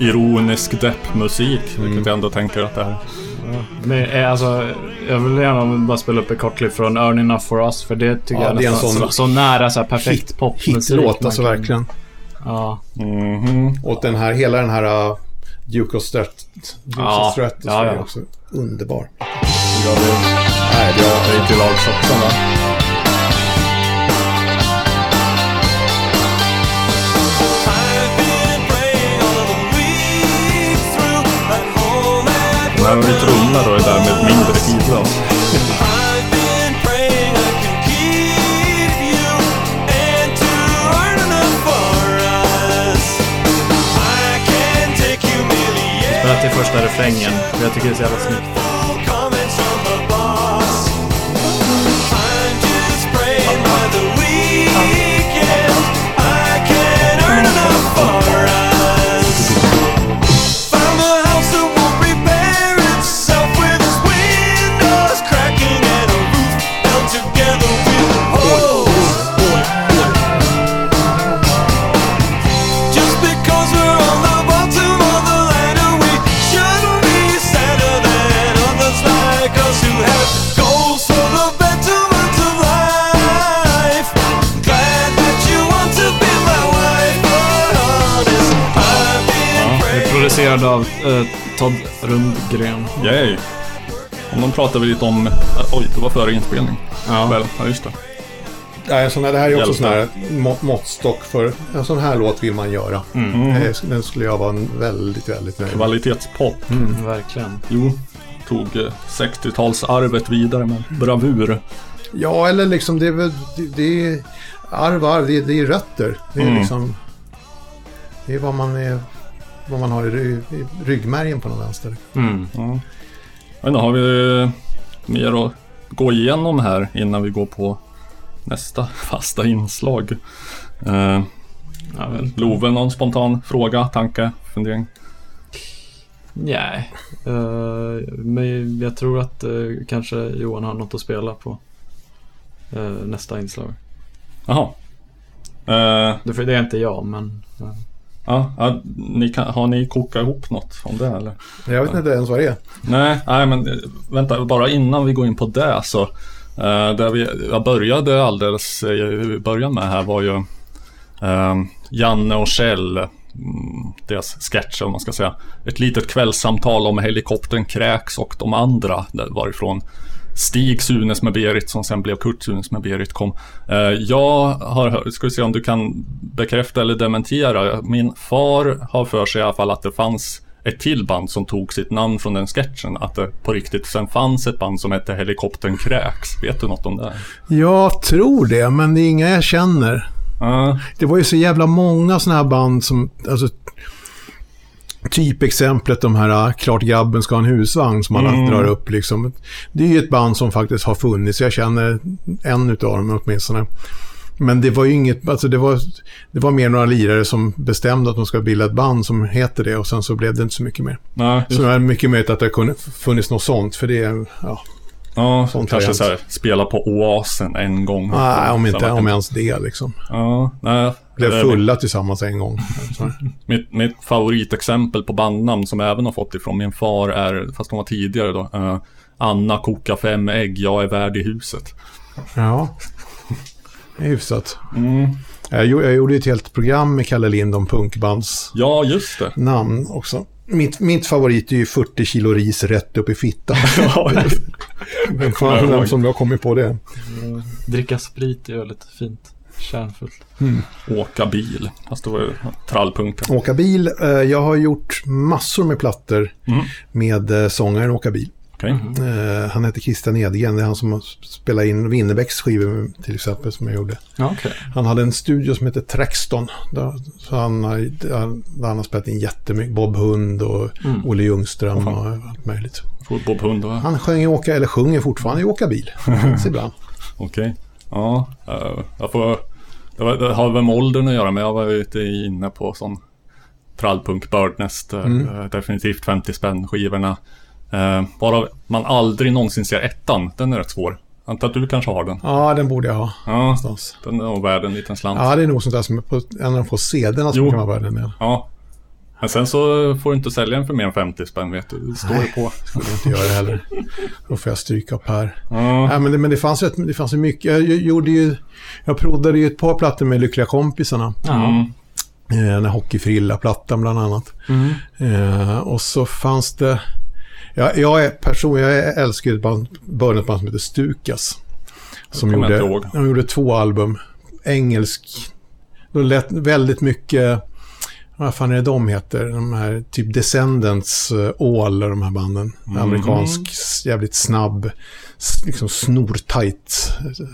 Ironisk deppmusik, vilket jag ändå tänker att det här Men eh, alltså, jag vill gärna bara spela upp ett kort klipp från Earn Enough For Us för det tycker Ja, jag det är en sån så, så nära så här perfekt popmusik. Hitlåt, alltså kan- verkligen. Ja. Mhm. Och den här, hela den här uh, Duke of Strat... Duke Ja, of Stratus ja, ja. är också underbar. Ja, det, nej, det är- det är till lags också. va? Earn enough for då är därmed mindre you merely spelar till första refrängen. för Jag tycker det är så jävla snyggt. Producerad av eh, Todd Rundgren. Yay! Och de pratar vi lite om... äh, Oj, det var före inspelning. Ja. Väl, ja just det. Ja, en sån här, det här är också sån Hjältar. här må, måttstock för en sån här låt vill man göra. Mm. Eh, Den skulle jag vara väldigt, väldigt nöjd med. Kvalitetspop. Verkligen. Jo, tog eh, 60-talsarvet vidare med bravur. Ja, eller liksom det är väl, det, det är arv, arv, det är, det är rötter. Det är Mm. liksom, det är vad man är, vad man har i, ry- i ryggmärgen på någon vänster. Mm. Ja. Men då har vi mer att gå igenom här innan vi går på nästa fasta inslag. Eh. Love, någon spontan fråga, tanke, fundering? Nej. Eh, men jag tror att eh, kanske Johan har något att spela på eh, nästa inslag. Jaha. Det, för det är inte jag, men... ja, ja, ni kan, har ni kokat ihop något om det eller? Jag vet inte ens vad det är. Nej, nej men eh, vänta, bara innan vi går in på det så. Eh, där vi, jag började alldeles i början med här var ju eh, Janne och Kjell, mm, deras sketcher om man ska säga. Ett litet kvällssamtal om helikoptern kräks och de andra varifrån Stig Sunes med Berit som sen blev Kurt Sunes med Berit kom. Eh, jag har hört, ska vi se om du kan bekräfta eller dementera. Min far har för sig i alla fall att det fanns ett till band som tog sitt namn från den sketchen. Att det på riktigt sen fanns ett band som hette Helikoptern Kräks. Vet du något om det? Jag tror det, men det är inga jag känner. Ja, Det var ju så jävla många sådana här band som, alltså typexemplet de här äh, Klart grabben ska ha en husvagn som alla drar upp liksom. Det är ju ett band som faktiskt har funnits. Jag känner en utav dem åtminstone. Men det var ju inget, alltså det var, det var mer några lirare som bestämde att de ska bilda ett band som heter det och sen så blev det inte så mycket mer. nej, Så det är mycket möjligt att det kunde funnits något sånt för det, ja. Ja, kanske variant. så här, spela på Oasen en gång. Nej, om inte, om kan- ens det liksom. Ja, nej. Blev det är fulla tillsammans en gång. Mitt, mitt favoritexempel på bandnamn som jag även har fått ifrån min far är, fast de var tidigare då, eh, Anna kokar fem ägg, jag är värd i huset. Ja, det är hyfsat. Mm. Jag, gjorde- jag gjorde ett helt program med Kalle Lind om punkbands Ja, just det. namn också. Mitt, mitt favorit är ju 40 kilo ris rätt upp i fittan. Ja, Vem fan vem som har kommit på det? Dricka sprit är väldigt fint. Kärnfullt. Åka bil. Fast det var ju trallpunken. Åka bil. eh, Jag har gjort massor med plattor Mm. med eh, sångaren Åka bil. Okej. Eh, Han heter Christian Edgren. Det är han som har spelat in Winnerbäcks skivor till exempel som jag gjorde. Ja, okej. Han hade en studio som heter Traxton. Där, så han, har, där han har spelat in jättemycket. Bob Hund och Olle Ljungström och allt möjligt. Bob Hund va? Han sjöng i åka, eller sjunger fortfarande i Åka bil. Ibland. Okej. Ja, eh, jag får... Det, var, det har väl med åldern att göra, men jag var ju inne på sån trallpunk Birdnest. eh, Mm. eh, definitivt 50 spänn skivorna. Uh, bara man aldrig någonsin ser ettan, den är rätt svår. Antar att du kanske har den? Ja, den borde jag ha. Ja, Någonstans. den är nog värd en liten slant. Ja, det är nog sånt där som är på en av de få CD-erna som Jo. kan vara värd en del. Ja. Men sen så får du inte sälja den för mer än 50 spänn vet du. Det står ju på. skulle jag inte göra heller. Då får jag stryka upp här. Ja. Nej, men det, men det fanns rätt, det fanns ju mycket. Jag, gjorde ju, jag provade ju ett par plattor med Lyckliga kompisarna. Mm. Eh, den här Hockeyfrilla-plattan bland annat. Mm. Eh, och så fanns det, jag, jag är person, jag älskar ju ett band, band som heter Stukas. Som gjorde, de gjorde två album. Engelsk, de lät väldigt mycket, vad fan är det de heter? De här typ Descendants, uh, All, de här banden. Mhm. Amerikansk, jävligt snabb, liksom snortajt eh,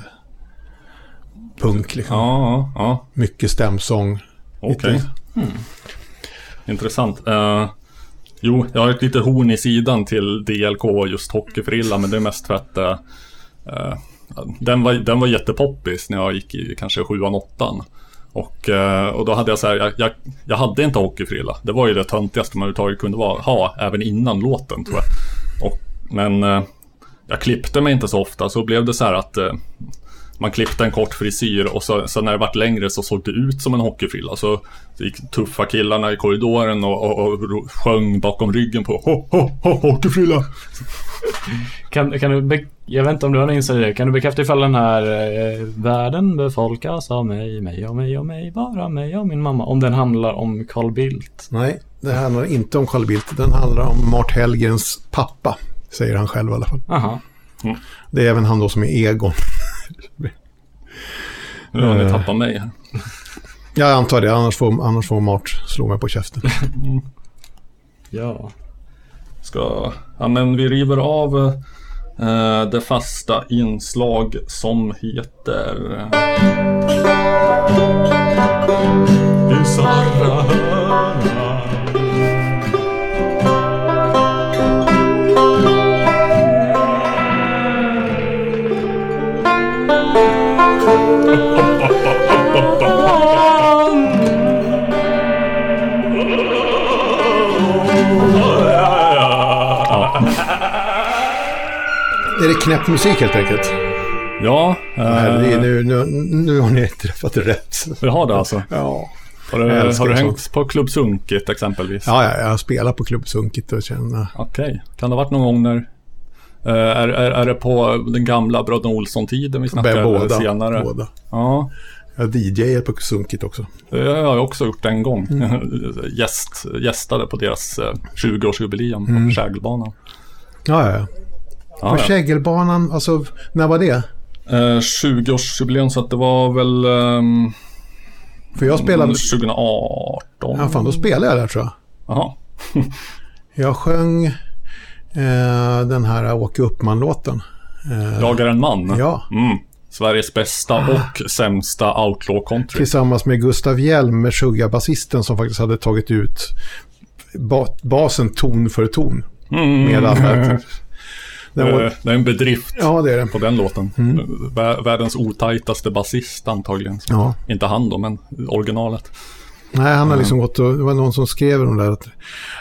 punk liksom. Ja, ja. Mycket stämsång. Okej. Lite- Intressant. Eh, jo, jag har ett litet horn i sidan till DLK och just hockeyfrilla, men det är mest för att eh, eh, den, var, den var jättepoppis när jag gick i kanske sjuan, åttan. Och, eh, och då hade jag så här, jag, jag, jag hade inte hockeyfrilla. Det var ju det töntigaste man överhuvudtaget kunde vara, ha, även innan låten tror jag. Och, men eh, jag klippte mig inte så ofta, så blev det så här att eh, man klippte en kort frisyr och så, så när det vart längre så såg det ut som en hockeyfrilla. Så, så gick tuffa killarna i korridoren och, och, och sjöng bakom ryggen på ho, ho, ho, hockeyfrilla. Kan, kan du be- jag vet inte om du har en insikt i det. Kan du bekräfta ifall den här eh, Världen befolkas av mig, mig och mig och mig, bara mig och min mamma. Om den handlar om Carl Bildt. Nej, det handlar inte om Carl Bildt. Den handlar om Mart Hellgrens pappa. Säger han själv i alla fall. Aha. Det är även han då som är Egon. Nu har ni Eh. tappat mig här. Jag antar det, annars får, annars får Mart slå mig på käften. Ja. Ska, ja men vi river av eh, det fasta inslag som heter... Bizarra Är det knäpp musik helt enkelt? Ja, Nej, eh, nu, nu, nu har ni träffat rätt. vi har det alltså. Ja. Har du, har du hängt på Klubb Sunkit exempelvis? Ja, ja, jag har spelat på Klubb Sunkit och känner... Okej. Kan det ha varit någon gång när... eh, är, är, är det på den gamla Bröderna Olsson-tiden vi snackar? Båda. senare? båda. Ja, Jag DJat på Sunkit också. det har jag också gjort en gång. Mm. Gäst, gästade på deras eh, 20-årsjubileum Mm. på Kägelbanan. Ja, ja, ja. Ja, På. Kägelbanan, alltså, när var det? Eh, 20-årsjubileum så att det var väl... ehm, För jag spelade... 2018. Ja, fan, då spelade jag där tror jag. Jaha. Jag sjöng eh, den här Åke Uppman-låten. Eh, Jag är en man. Ja. Mm. Sveriges bästa och sämsta outlaw country. Tillsammans med Gustav Hjelm, med basisten som faktiskt hade tagit ut ba basen ton för ton. Mm. Med alla... Den Eh, var, Det är en bedrift ja, det är det. på den låten. Vä- Världens otajtaste basist antagligen. Ja. Inte han då, men originalet. Nej, han har liksom gått och, det var någon som skrev om det där att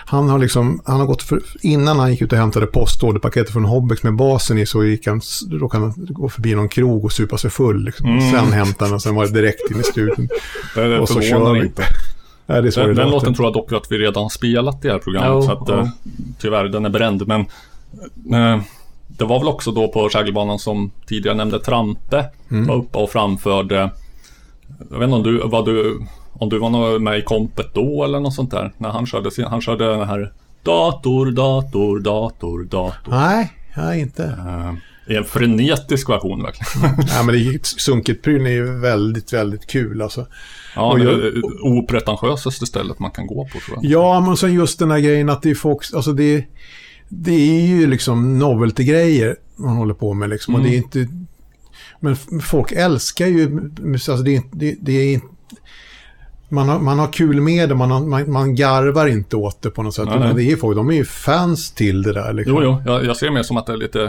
han har liksom, han har gått för, innan han gick ut och hämtade postorderpaketet från Hobbex med basen i så gick han, råkade han gå förbi någon krog och supa sig full liksom. Sen hämtade han och sen var det direkt in i studion. Det, det Och så förvånar kör vi. inte. Nej, det är Den, det den låten tror jag dock att vi redan spelat i det här programmet. Jo, så att, ja. eh, tyvärr, den är bränd. Men eh, det var väl också då på Kägelbanan som tidigare nämnde Trampe Mm. var uppe och framförde. Jag vet inte om du, vad du, om du var med i kompet då eller något sånt där. När han körde, han körde den här dator, dator, dator, dator. Nej, nej inte. Eh, I en frenetisk version verkligen. Nej, men det, Sunket-prylen är ju väldigt, väldigt kul alltså. Ja, Och det jag- är det opretentiösaste stället man kan gå på tror jag. Ja, men sen just den här grejen att det är folk, alltså det, det är ju liksom novelty-grejer man håller på med liksom. Och det är inte, men folk älskar ju, alltså det, är- det, det är inte, man har, man har kul med det, man, har, man, man garvar inte åt det på något sätt. Nej, nej. Det är folk, de är ju fans till det där. Liksom. Jo, jo, jag, jag ser mer som att det är lite...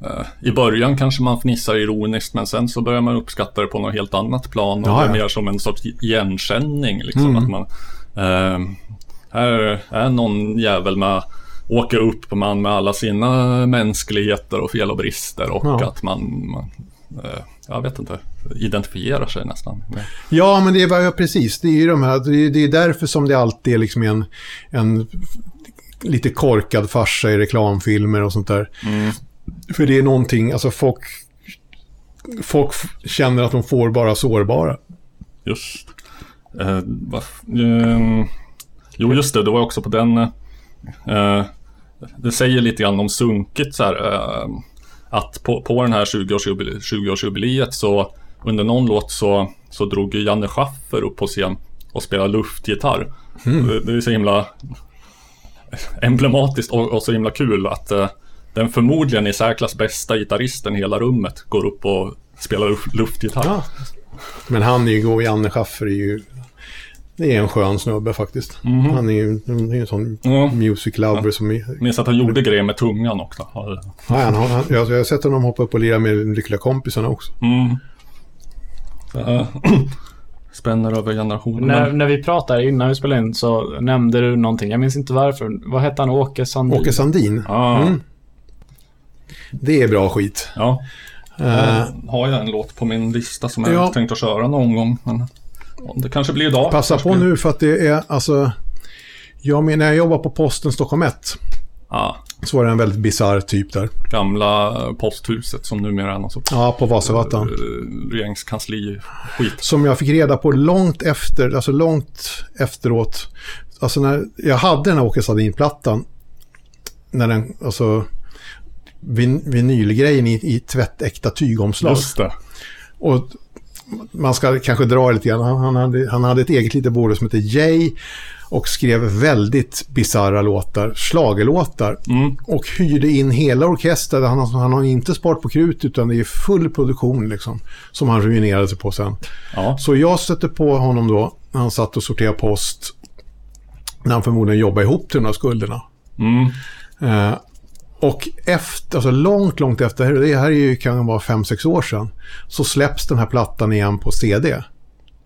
eh, I början kanske man fnissar ironiskt men sen så börjar man uppskatta det på något helt annat plan. Och Ja, det är ja. mer som en sorts igenkänning. Liksom, att man, eh, här är någon jävel med åker upp man med alla sina mänskligheter och fel och brister och Ja. att man, man eh, jag vet inte, identifierar sig nästan. Ja, men det är ja, precis. Det är ju de här, det är, därför som det alltid är liksom en, en lite korkad farsa i reklamfilmer och sånt där. För det är någonting, alltså folk, folk känner att de får bara sårbara. Just. Eh, va, ehm, jo, just det. Det var också på den. Eh, det säger lite grann om sunkigt så här. Eh, att på, på den här 20-årsjubileet 20 så under någon låt så, så drog ju Janne Schaffer upp på scen och spelade luftgitarr. Det, det är så himla emblematiskt och, och så himla kul att eh, den förmodligen i särklass bästa gitarristen i hela rummet går upp och spelar luft, luftgitarr. Ja. Men han är ju, och Janne Schaffer är ju, det är en skön snubbe faktiskt. Han är ju han är ju en sån Ja. music lover som är, Minns att han gjorde grejer med tungan också. Ja, Ja, han, har- han, jag, jag har sett honom hoppa upp och lira med lyckliga kompisarna också. Mm. Spänner över generationer. När, när vi pratade innan vi spelade in så nämnde du någonting. Jag minns inte varför. Vad hette han? Åke Sandin? Åke Sandin, ah, Mm. det är bra skit. ja. Eh, har jag en låt på min lista som jag Ja. tänkt att köra någon gång. Men ja, det kanske blir idag. Passa på nu för att det är alltså... Jag menar, när jag jobbade på posten Stockholm 1 Ja, så var det en väldigt bisarr typ där. gamla posthuset som numera är någon sorts Ja, på Vasagatan. eh, regeringskansli-skit. Som jag fick reda på långt efter, alltså långt efteråt. Alltså när jag hade den här Åke Sandin-plattan. När den, alltså vin, vinylgrejen i, i tvättäkta tygomslag. Just det. Och man ska kanske dra lite grann. Han, han, hade, han hade ett eget litet bolag som hette Jay och skrev väldigt bizarra låtar, schlagerlåtar Mm. Och hyrde in hela orkestern. Han, har- han har inte sparat på krut utan det är full produktion liksom. Som han ruinerade sig på sen. Ja. Så jag stötte på honom då när han satt och sorterade post. När han förmodligen jobbade ihop till de här skulderna. Mm. Eh, och efter, alltså långt, långt efter, det här är ju, kan vara fem sex år sedan, så släpps den här plattan igen på CD.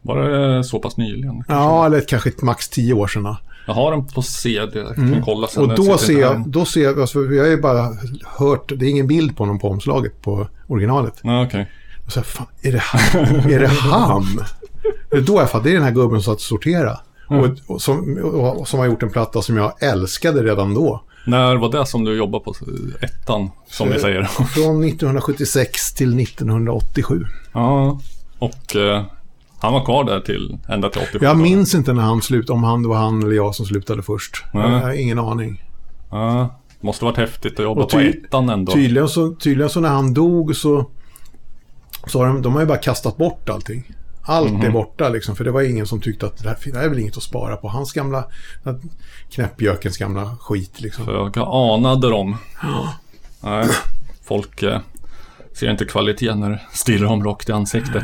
Var det så pass nyligen? Ja, eller kanske max tio år sedan. Jag har den på CD. Jag kan kolla sen. Mm. Och då ser jag, då ser jag, alltså, jag har ju bara hört, det är ingen bild på honom på omslaget på originalet. Ja, okej. Och så här, fan, är det han? är det han? Det är då jag fattar, det är den här gubben som satt sortera. Och, och, som, och som har gjort en platta som jag älskade redan då. När var det som du jobbade på ettan, som vi säger? Från 1976 till 1987. ja, och eh, han var kvar där till ända till 87. Jag minns inte när han slutade, om han det var han eller jag som slutade först. Nej. Jag har ingen aning. Ja, måste varit häftigt att jobba på ettan ändå. Tydligen så, tydligen så när han dog så, så har de, de har ju bara kastat bort allting. Allt Mhm. är borta liksom, för det var ingen som tyckte att det här, det här är väl inget att spara på. Hans gamla, knäppjökens gamla skit liksom. Föga anade de. Nej, folk eh, ser inte kvaliteten när det stirrar dem rakt i ansiktet.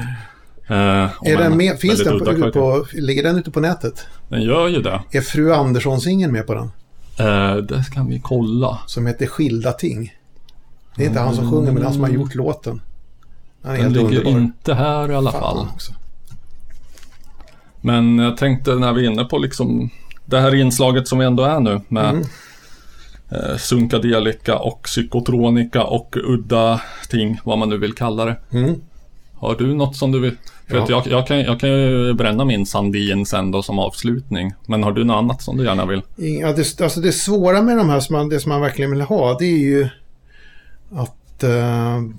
Eh, Är den en med, finns den på, på, ligger den ute på nätet? Den gör ju det. Är fru Andersson-singeln med på den? Eh, det kan vi kolla. Som heter Skilda ting. Det är inte han som sjunger, men han som har gjort låten. Han är Den ligger underbar. inte här i alla Fan fall. också. Men jag tänkte när vi är inne på liksom det här inslaget som vi ändå är nu med Mm. eh, Sunkadelika och psykotronika och udda ting, vad man nu vill kalla det. Mm. Har du något som du vill? För Ja. att jag, jag, kan, jag kan ju bränna min Sandin sen då som avslutning. Men har du något annat som du gärna vill? Ja, det, alltså det svåra med de här, som man, det som man verkligen vill ha, det är ju att uh,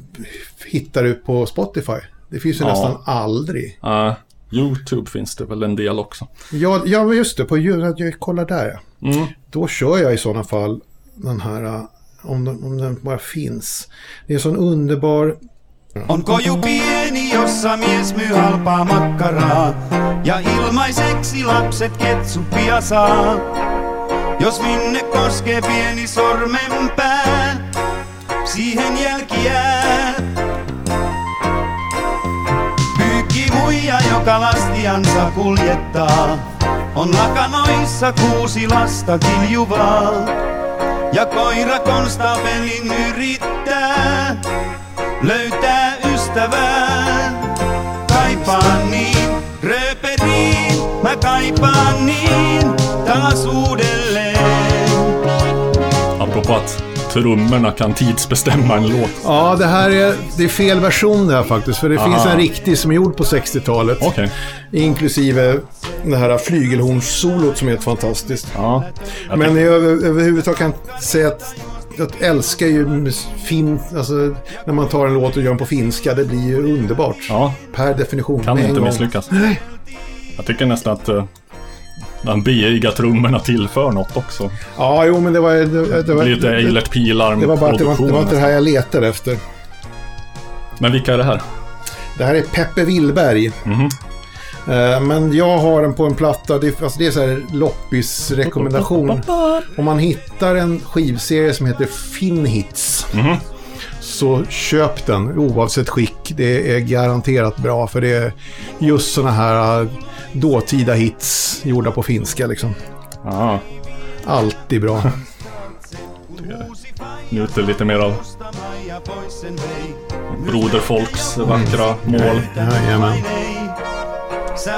hitta det på Spotify. Det finns ju Ja. nästan aldrig. Uh, Youtube finns det väl en del också. Ja, ja just det, på Youtube, jag kollar där. Mm. Då kör jag i sådana fall den här, uh, om den, om den bara finns. Det är en sån underbar On koju pieni, jossa mies myy halpaa makkaraa. Ja ilmaiseksi lapset ketsuppia saa. Jos minne koskee pieni sormenpää, siihen jälki jää. Joka lastiansa kuljettaa. On lakanoissa kuusi lasta kiljuvaa. Ja koira konstaapelin yrittää löytää ystävää. Kaipaan niin rööperiin, mä kaipaan niin taas uudelleen. Apropå att trummorna kan tidsbestämma en låt. Ja, det här är, det är fel version det här faktiskt. För det finns Aha. en riktig som är gjord på 60-talet. Okej. Inklusive det här flygelhornssolot som är helt fantastiskt. Ja. Men tycker- jag över, överhuvudtaget kan jag säga att jag älskar ju fin, alltså när man tar en låt och gör den på finska. Det blir ju underbart. Ja, Per definition. kan inte gång. misslyckas. Nej. Jag tycker nästan att uh, de biiga trummorna tillför något också. Ja, jo, men det var... Det, det var Lite Eilert Pilarm det var bara det var, det var inte det här jag letade efter. Men vilka är det här? Det här är Peppe Willberg. Mhm. Eh, Men jag har den på en platta, det, är- alltså det är så här loppis-rekommendation. Om man hittar en skivserie som heter Finhits Mhm. så köp den oavsett skick. Det är garanterat bra för det är just sådana här dåtida hits gjorda på finska liksom. Ja, Alltid bra. njuter lite mer av broderfolks vackra mål. Jajamän. Sä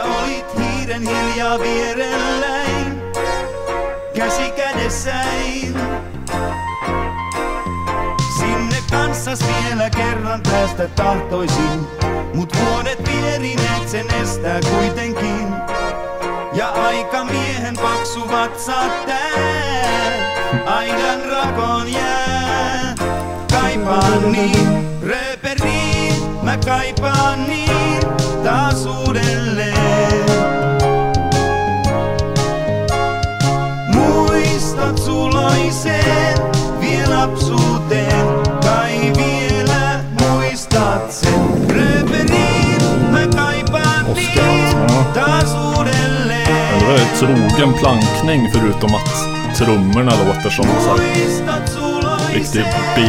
kanssas vielä kerran päästä tahtoisin, mut vuodet vierineet sen estää kuitenkin. Ja aika miehen paksu vatsa tää, aidan rakoon jää. Kaipaan niin rööperiin, mä kaipaan niin taas uudelleen. Muistot suloiseen, vie lapsuuteen, niin taas uudelleen. Det var ett trogen plankning förutom att trummorna låter som så riktig B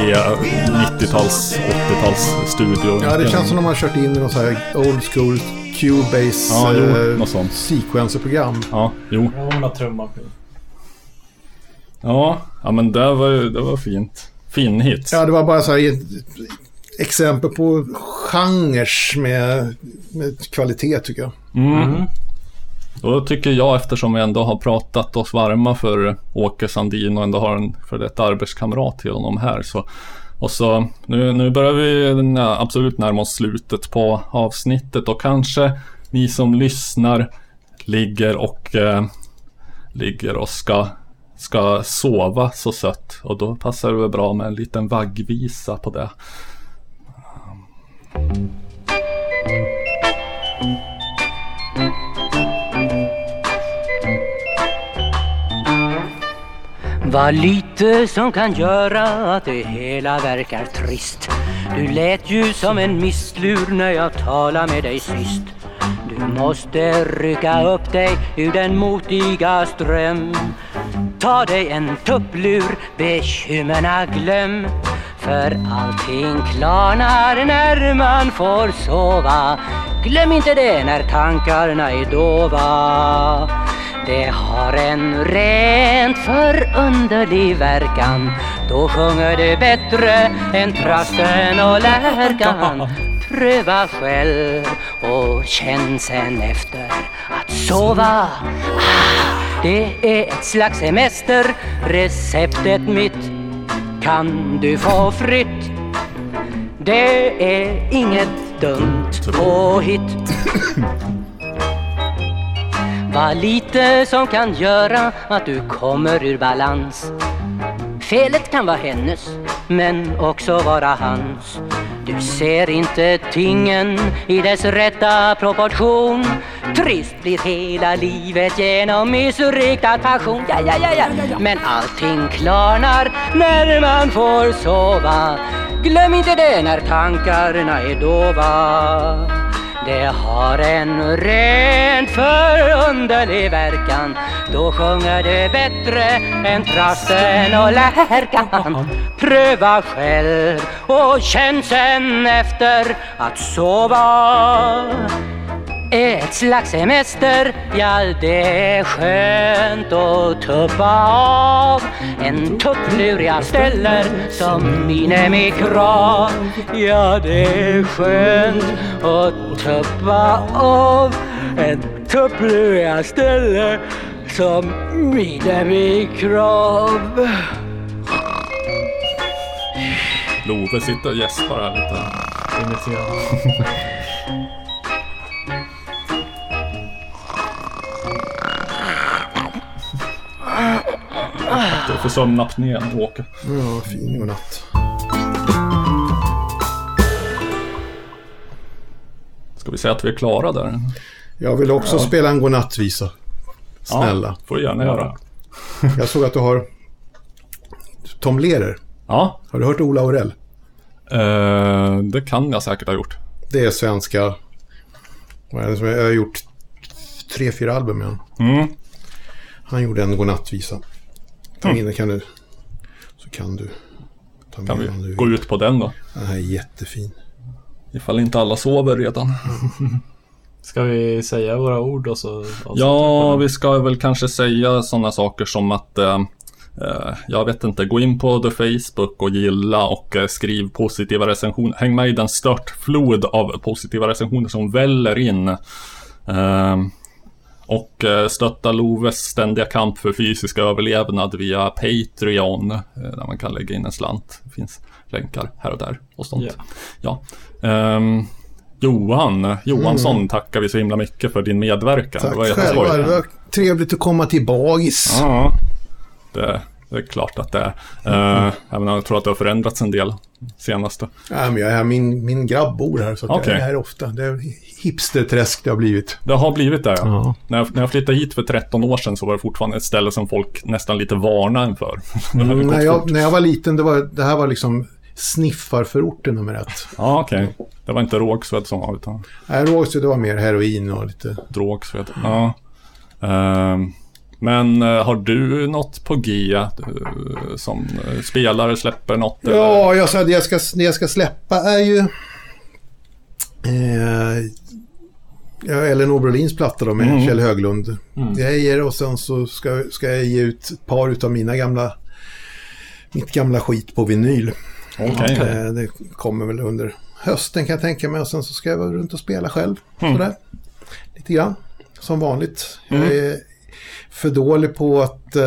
90-tals, 80-tals studio. Ja, det känns som de har kört in i något så här old school Cubase Ja, jo, eh, något sånt. sequencer-program. Ja, jo. Romerna trummar på. Ja, ja men det var, ju- det var fint. Fin hit. Ja, det var bara så här exempel på genres med, med kvalitet tycker jag. Mm. Då tycker jag, eftersom vi ändå har pratat oss varma för Åke Sandin och ändå har en för detta arbetskamrat till honom här. Så, och så, nu, nu börjar vi nä, absolut närma oss slutet på avsnittet och kanske ni som lyssnar ligger och eh, ligger och ska, ska sova så sött. Och då passar det väl bra med en liten vaggvisa på det. Vad lite som kan göra att det hela verkar trist. Du lät ju som en mistlur när jag talade med dig sist. Du måste rycka upp dig ur den motiga ström. Ta dig en tupplur, bekymmerna glöm. För allting klarnar när man får sova. Glöm inte det när tankarna är dova. Det har en rent förunderlig verkan. Då sjunger du bättre än trasten och lärkan. Pröva själv och känn sen efter att Sova, ah, det är ett slags semester. Receptet mitt kan du få fritt. Det är inget dumt påhitt. Vad lite som kan göra att du kommer ur balans. Felet kan vara hennes, men också vara hans. Du ser inte tingen i dess rätta proportion. Trist blir hela livet genom missriktad passion. Ja, ja, ja, ja. Men allting klarnar när man får sova. Glöm inte det när tankarna är dova. Det har en rent förunderlig verkan Då sjunger det bättre än trasten och lärkan Pröva själv och känn sen efter att sova ett slags semester, ja det är skönt att tuppa av. En tupplur jag ställer som minimikrav Ja det är skönt att tuppa av. En tupplur jag ställer som minimikrav Love sitter och gäspar här lite. Imiterande. Du får sömnapnén, Åke. Ja, fin godnatt. Ska vi säga att vi är klara där? Jag vill också spela en godnattvisa. Snälla. Ja, får du gärna göra. Jag såg att du har Tom Lehrer. Ja, Har du hört Ola Aurell? eh, det kan jag säkert ha gjort. Det är svenska... Jag har gjort tre, fyra album med honom. Mm. Han gjorde en godnattvisa. Ta in den kan du. Så kan du. Ta med Kan den du vi vill. gå ut på den då? Den här är jättefin. Ifall inte alla sover redan. Ska vi säga våra ord och så avsluta Ja, vi ska väl kanske säga sådana saker som att eh, eh, jag vet inte, gå in på The Facebook och gilla och eh, skriv positiva recensioner. Häng med i den störtflod av positiva recensioner som väller in. Eh, och eh, stötta Loves ständiga kamp för fysisk överlevnad via Patreon. eh, Där man kan lägga in en slant. Det finns länkar här och där och sånt. Ja. Ehm, Johan Johansson tackar vi så himla mycket för din medverkan. det var Tack jätteskoj. Det var trevligt att komma tillbaks. Ja, det, det är klart att det är. Uh, även om jag tror att det har förändrats en del senaste. Ja, men jag min, min grabb bor här så Okej. jag är här ofta. Det är hipsterträsk det har blivit. Det har blivit det ja. Ja. När, jag, när jag flyttade hit för 13 år sedan så var det fortfarande ett ställe som folk nästan lite varnade en för. Det hade gått när, jag, när jag var liten, det, var, det här var liksom sniffarförorten nummer ett. Ja, okej. Det var inte Rågsved som var utan Här Rågsved, det var mer heroin och lite... Drogsved. Ja. Ehm, men eh, har du något på G eh, som eh, spelare släpper något? eller? Ja, jag sa det jag ska, det jag ska släppa är ju... Eh, ja, Ellen Brolins platta då med Mm. Kjell Höglund. Grejer och sen så ska, ska jag ge ut ett par utav mina gamla... Mitt gamla skit på vinyl. Okej. Eh, det kommer väl under hösten kan jag tänka mig och sen så ska jag vara runt och spela själv. Mm. Sådär. Lite grann. Som vanligt. Jag är för dålig på att eh,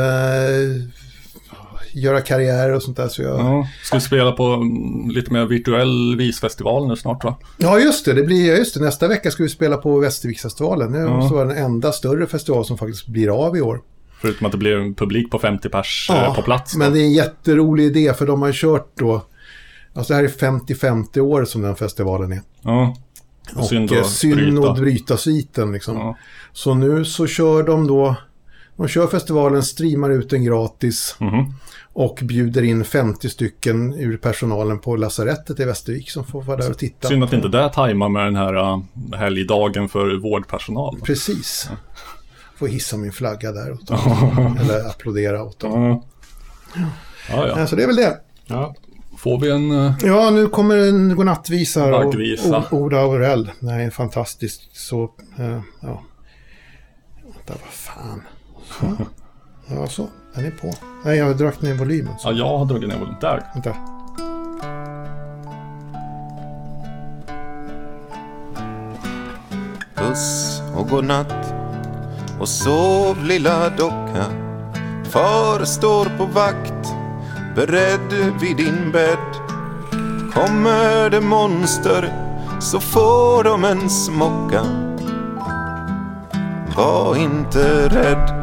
göra karriär och sånt där så jag... Ja, ska spela på mm, lite mer virtuell visfestival nu snart va? Ja, just det. det blir, just det. Nästa vecka ska vi spela på Västerviksfestivalen. Det Ja. måste vara den enda större festival som faktiskt blir av i år. Förutom att det blir en publik på 50 pers eh, på plats. då. men det är en jätterolig idé för de har kört då... Alltså det här är 50-50 år som den festivalen är. Ja. Och synd eh, att synd bryta. bryta sviten liksom. Ja. Så nu så kör de då... De kör festivalen, streamar ut den gratis Mhm. och bjuder in 50 stycken ur personalen på lasarettet i Västervik som får vara där och titta. Synd att inte det tajmar med den här uh, helgdagen för vårdpersonal. Precis. Får hissa min flagga där åt dem. Eller applådera åt dem. Ja. Ja, ja. Ja, så det är väl det. Ja. Får vi en... eh, Ja, nu kommer en godnattvisa. Vaggvisa. Oda Aurell. Det här är fantastiskt. Så, eh, ja. Vänta, vad fan. Så. Ja, så. Den är på. Nej, jag har dragit ner volymen. Så. Ja, jag har dragit ner volymen. Där. Vänta. Puss och godnatt och sov lilla docka. Far står på vakt, beredd vid din bädd. Kommer det monster så får de en smocka. Var inte rädd.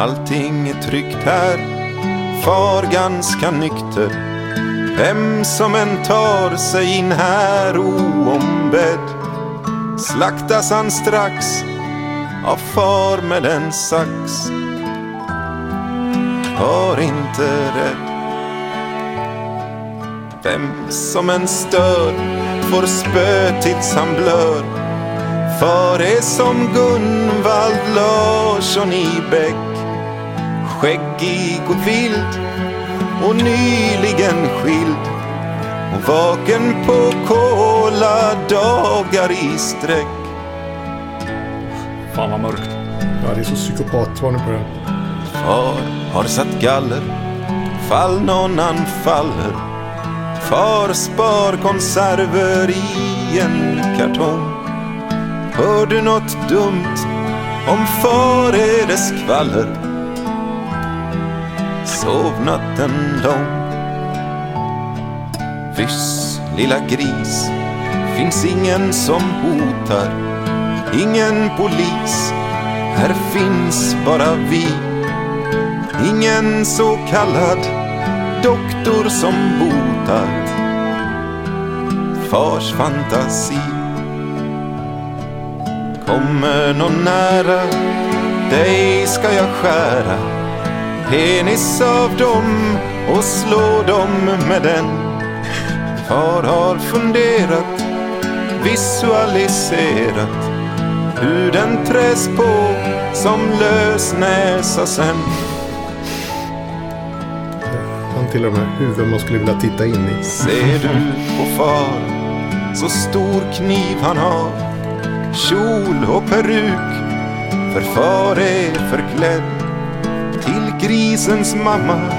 Allting är tryggt här, far ganska nykter. Vem som än tar sig in här oombedd slaktas han strax av far med en sax. Var inte rädd. Vem som än stör får spö tills han blör. Far är som Gunvald Larsson i bäck. Skäggig och vild och nyligen skild och vaken på kola dagar i sträck. Fan vad mörkt. Ja, det är så psykopatvarning på den. Far har satt galler fall någon anfaller. Far spar konserver i en kartong. Hör du något dumt om far är det skvaller? Sov natten lång. Vyss, lilla gris, finns ingen som hotar. Ingen polis, här finns bara vi. Ingen så kallad doktor som botar fars fantasi. Kommer någon nära, dig ska jag skära penis av dem och slå dem med den. Far har funderat, visualiserat hur den träs på som lösnäsa sen. Han tillhör de här huvuden man skulle vilja titta in i. Ser du på far, så stor kniv han har. Kjol och peruk, för far är förklädd. Grisens mamma,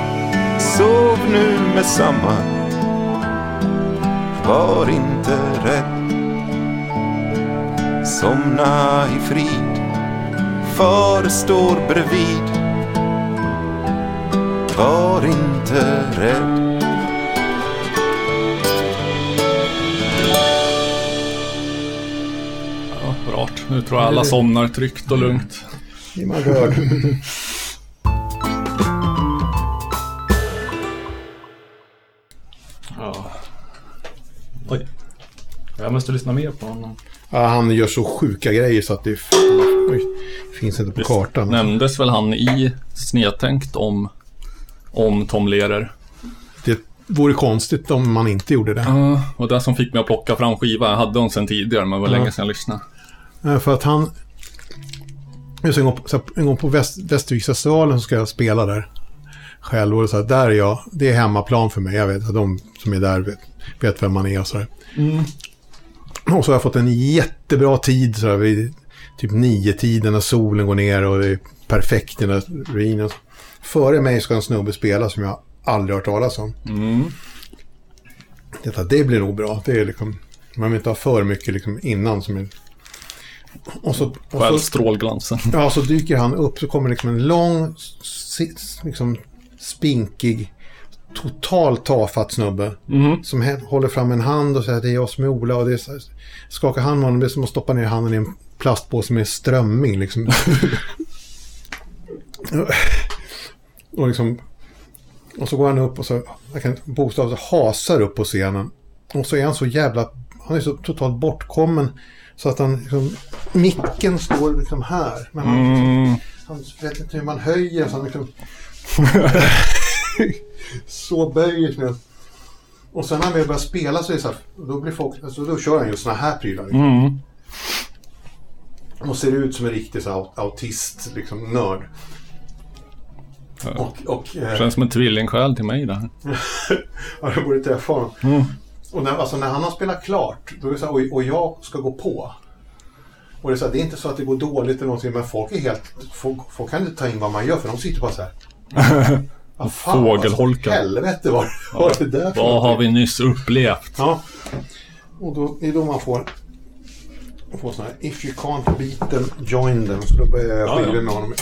sov nu med samma. Var inte rädd. Somna i frid, far står bredvid. Var inte rädd. Nu tror jag alla somnar tryggt och lugnt. I my god. Måste lyssna mer på honom. Ja, han gör så sjuka grejer så att det oj, finns inte på kartan. Nämndes väl han i Snedtänkt om, om Tom Lehrer? Det vore konstigt om man inte gjorde det. Ja, och det som fick mig att plocka fram skivan. Jag hade den sen tidigare, men det var Ja. länge sedan jag lyssnade. För att han... Just en gång på, en gång på Väst, Västerviksfestivalen så ska jag spela där. Själv och så här, där är jag. Det är hemmaplan för mig. Jag vet att de som är där vet, vet vem man är och så där. Och så har jag fått en jättebra tid så här, vid typ nio tiden när solen går ner och det är perfekt i den där ruinen. Före mig ska en snubbe spela som jag aldrig hört talas om. Detta, det blir nog bra. Det är liksom, man vill inte ha för mycket liksom innan som är... Och så, och så, strålglansen. ja, så dyker han upp så kommer liksom en lång, liksom spinkig, totalt tafatt snubbe. Som he- håller fram en hand och säger det är jag som är Ola. Och det är skakar hand med honom, det är som att stoppa ner handen i en plastpåse med strömming. Liksom. och liksom... Och så går han upp och så, jag kan bokstavligt hasar upp på scenen. Och så är han så jävla, han är så totalt bortkommen. Så att han, liksom, micken står liksom här. Men han, liksom, han vet inte hur man höjer så han liksom... så böjer sig. Och sen när han väl börjar spela så är det så här, då blir folk, alltså då kör han ju såna här prylar. Liksom. Och ser ut som en riktig så aut- autist, liksom nörd. Och, och eh, Känns som en tvillingsjäl till mig där. Ja, jag borde träffa honom. Och när, alltså, när han har spelat klart, då är så här, och, och jag ska gå på. Och det är, så här, det är inte så att det går dåligt eller någonting, men folk är helt... Folk, folk kan inte ta in vad man gör, för de sitter bara så här. Vad fan, Fågelholkar. Alltså, helvete vad är det där för Vad har vi nyss upplevt? Ja. Och då, är då man får få sån här If you can't beat them, join them. Så då börjar jag Ja, ja. skilja med honom.